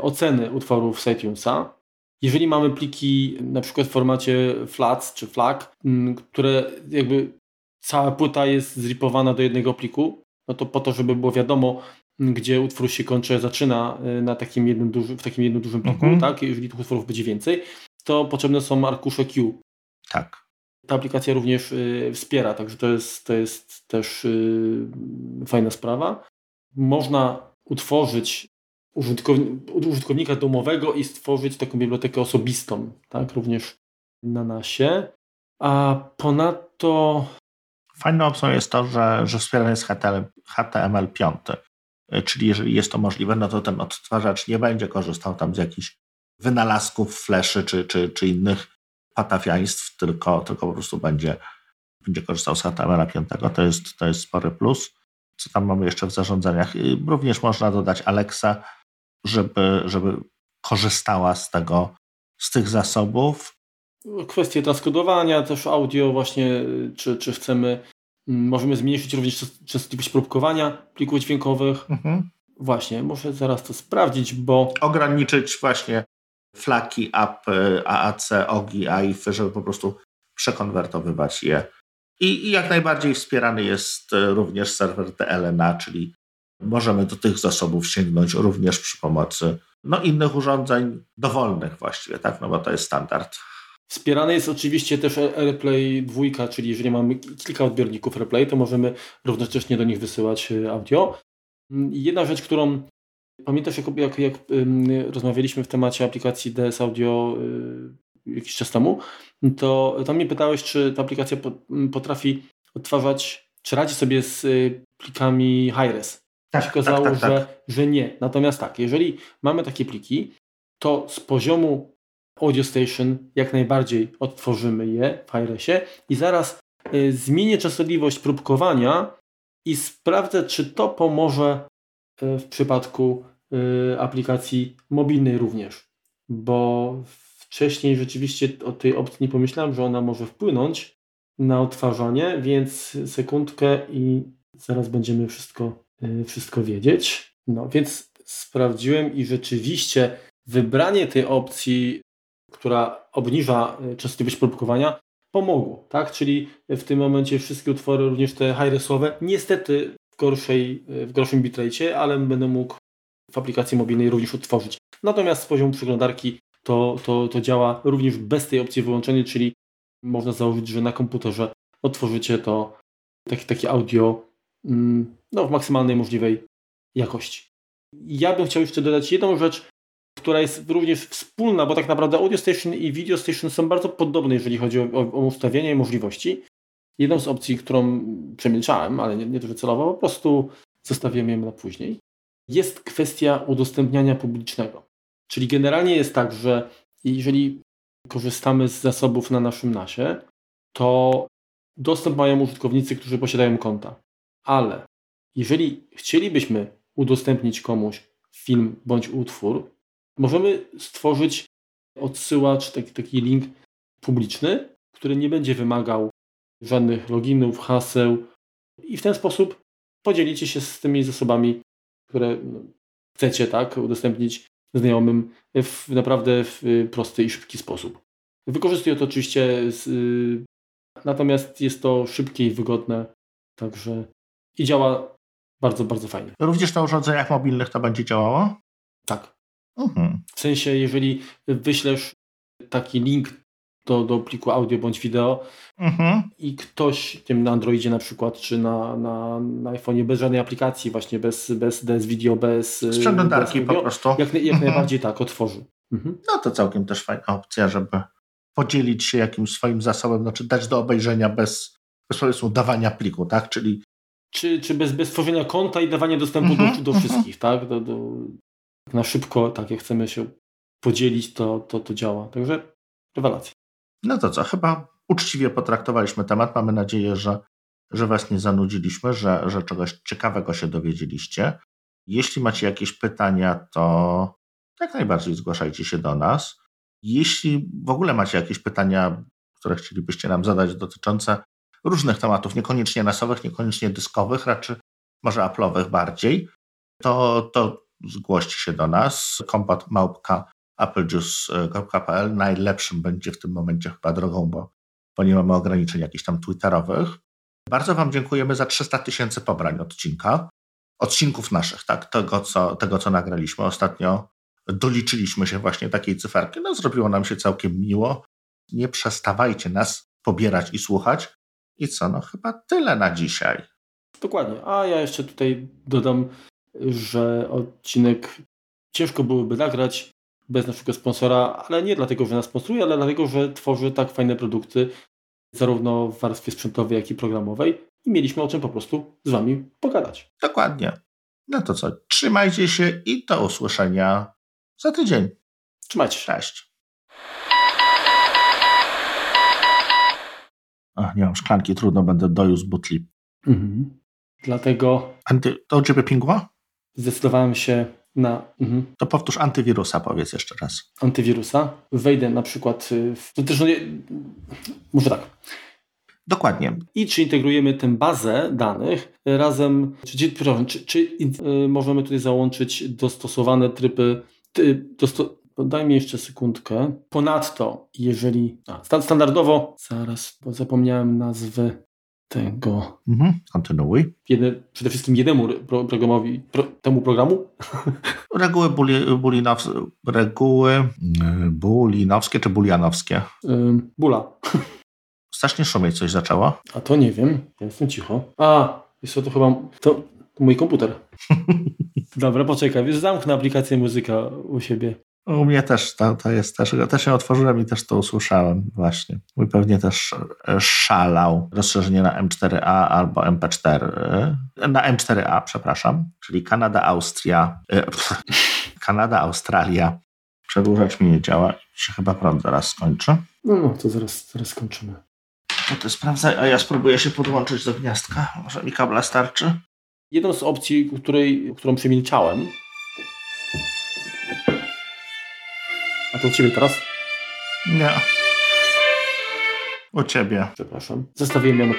oceny utworów z iTunesa. Jeżeli mamy pliki na przykład w formacie FLAC czy FLAC, mm, które jakby cała płyta jest zripowana do jednego pliku, no to po to, żeby było wiadomo, gdzie utwór się kończy, zaczyna y, na takim jednym duży, w takim jednym dużym pliku, mhm. tak? Jeżeli tych utworów będzie więcej, to potrzebne są arkusze Q. Tak. Ta aplikacja również y, wspiera, także to jest, to jest też y, fajna sprawa. Można utworzyć użytkownika domowego i stworzyć taką bibliotekę osobistą, tak? Również na nasie. A ponadto Fajną opcją jest to, że, że wspierany jest HTML5. Czyli jeżeli jest to możliwe, no to ten odtwarzacz nie będzie korzystał tam z jakichś wynalazków, fleszy czy, czy, czy innych patafiaństw, tylko, tylko po prostu będzie, będzie korzystał z HTML5. To jest, to jest spory plus. Co tam mamy jeszcze w zarządzaniach? Również można dodać Alexa, żeby, żeby korzystała z tego, z tych zasobów. Kwestie transkodowania, też audio właśnie, czy, czy chcemy, mm, możemy zmniejszyć również częstotliwość próbkowania plików dźwiękowych. Mhm. Właśnie, muszę zaraz to sprawdzić, bo... Ograniczyć właśnie flaki, app, AAC, OGI, AIF, żeby po prostu przekonwertowywać je. I, I, jak najbardziej wspierany jest e, również serwer DLNA, czyli możemy do tych zasobów sięgnąć również przy pomocy no, innych urządzeń dowolnych właściwie, tak? no bo to jest standard. Wspierany jest oczywiście też AirPlay 2, czyli jeżeli mamy kilka odbiorników AirPlay, to możemy równocześnie do nich wysyłać e, audio. Jedna rzecz, którą pamiętasz, jak, jak, jak rozmawialiśmy w temacie aplikacji DS Audio e, jakiś czas temu, to tam mnie pytałeś, czy ta aplikacja potrafi odtwarzać, czy radzi sobie z e, plikami high-res. Tak, się okazało, tak, tak, że, tak. że nie. Natomiast tak, jeżeli mamy takie pliki, to z poziomu Audio Station jak najbardziej odtworzymy je w Hiresie i zaraz y, zmienię częstotliwość próbkowania i sprawdzę, czy to pomoże y, w przypadku y, aplikacji mobilnej również. Bo wcześniej rzeczywiście o tej opcji nie pomyślałem, że ona może wpłynąć na odtwarzanie, więc sekundkę i zaraz będziemy wszystko Y, wszystko wiedzieć. No więc sprawdziłem i rzeczywiście wybranie tej opcji, która obniża y, częstotliwość próbkowania, pomogło, tak? Czyli w tym momencie wszystkie utwory, również te high-resowe, niestety w, gorszej, y, w gorszym bitrate, ale będę mógł w aplikacji mobilnej również odtworzyć. Natomiast z poziomu przeglądarki to, to, to działa również bez tej opcji wyłączonej, czyli można założyć, że na komputerze otworzycie to takie, takie audio Mm, no, w maksymalnej możliwej jakości. Ja bym chciał jeszcze dodać jedną rzecz, która jest również wspólna, bo tak naprawdę Audio Station i Video Station są bardzo podobne, jeżeli chodzi o, o ustawienie i możliwości. Jedną z opcji, którą przemilczałem, ale nie, nie to, po prostu zostawiłem ją na później, jest kwestia udostępniania publicznego. Czyli generalnie jest tak, że jeżeli korzystamy z zasobów na naszym nasie, to dostęp mają użytkownicy, którzy posiadają konta. Ale jeżeli chcielibyśmy udostępnić komuś film bądź utwór, możemy stworzyć odsyłacz, taki, taki link publiczny, który nie będzie wymagał żadnych loginów, haseł i w ten sposób podzielicie się z tymi zasobami, które chcecie tak, udostępnić znajomym w naprawdę w prosty i szybki sposób. Wykorzystuję to oczywiście, z, natomiast jest to szybkie i wygodne, także i działa bardzo, bardzo fajnie. Również na urządzeniach mobilnych to będzie działało? Tak. Mhm. W sensie, jeżeli wyślesz taki link do, do pliku audio bądź wideo mhm. i ktoś tym na Androidzie na przykład, czy na, na, na iPhone'ie bez żadnej aplikacji, właśnie bez, bez DS Video, bez... Przeglądarki po prostu. Jak, jak mhm. najbardziej tak, otworzy. Mhm. No to całkiem też fajna opcja, żeby podzielić się jakimś swoim zasobem, znaczy dać do obejrzenia bez, bez powiedzmy dawania pliku, tak? Czyli czy, czy bez, bez tworzenia konta i dawania dostępu do, mhm, do mhm. wszystkich, tak? Do, do, na szybko, tak jak chcemy się podzielić, to, to, to działa. Także rewelacja. No to co, chyba uczciwie potraktowaliśmy temat. Mamy nadzieję, że, że Was nie zanudziliśmy, że, że czegoś ciekawego się dowiedzieliście. Jeśli macie jakieś pytania, to jak najbardziej zgłaszajcie się do nas. Jeśli w ogóle macie jakieś pytania, które chcielibyście nam zadać dotyczące różnych tematów, niekoniecznie nasowych, niekoniecznie dyskowych, raczej może Apple'owych bardziej, to, to zgłoście się do nas. Kompat małpka applejuice.pl najlepszym będzie w tym momencie chyba drogą, bo, bo nie mamy ograniczeń jakichś tam twitterowych. Bardzo Wam dziękujemy za 300 tysięcy pobrań odcinka. odcinków naszych, tak? Tego co, tego, co nagraliśmy ostatnio. Doliczyliśmy się właśnie takiej cyferki. No, zrobiło nam się całkiem miło. Nie przestawajcie nas pobierać i słuchać. I co, no chyba tyle na dzisiaj. Dokładnie. A ja jeszcze tutaj dodam, że odcinek ciężko byłoby nagrać bez naszego sponsora, ale nie dlatego, że nas sponsoruje, ale dlatego, że tworzy tak fajne produkty, zarówno w warstwie sprzętowej, jak i programowej. I mieliśmy o czym po prostu z Wami pogadać. Dokładnie. No to co, trzymajcie się i do usłyszenia za tydzień. Trzymajcie się. Cześć. Ach, nie mam szklanki, trudno, będę doił butli. Mhm. Dlatego... Anty, to u Ciebie pingło? Zdecydowałem się na... Mhm. To powtórz antywirusa, powiedz jeszcze raz. Antywirusa. Wejdę na przykład w... To też, no nie... Może tak. Dokładnie. I czy integrujemy tę bazę danych razem, czy, czy, czy y, możemy tutaj załączyć dostosowane tryby, dosto, Daj mi jeszcze sekundkę. Ponadto, jeżeli. A, standardowo, zaraz, bo zapomniałem nazwy tego. Mhm, kontynuuj. Jedne, przede wszystkim jednemu programowi, pro, temu programu. Reguły, buli, bulinowskie, reguły y, bulinowskie czy bulianowskie? Yy, bula. Strasznie szumieć coś zaczęło. A to nie wiem. Ja jestem cicho. A, jest to chyba. To, to mój komputer. Dobra, poczekaj, wiesz, zamknę aplikację muzyka u siebie. U mnie też to, to jest też, ja też ją otworzyłem i też to usłyszałem właśnie. Mój pewnie też e, szalał. Rozszerzenie na M4A albo MP4. E, na M4A, przepraszam, czyli Kanada, Austria. E, Kanada, Australia. Przedłużacz mi nie działa się chyba prąd zaraz skończy. No, no to zaraz, zaraz skończymy. No to sprawdzaj, a ja spróbuję się podłączyć do gniazdka. Może mi kabla starczy? Jedną z opcji, której, którą przemilczałem, A to u Ciebie teraz? Nie. U Ciebie. Przepraszam. Zostawiłem ją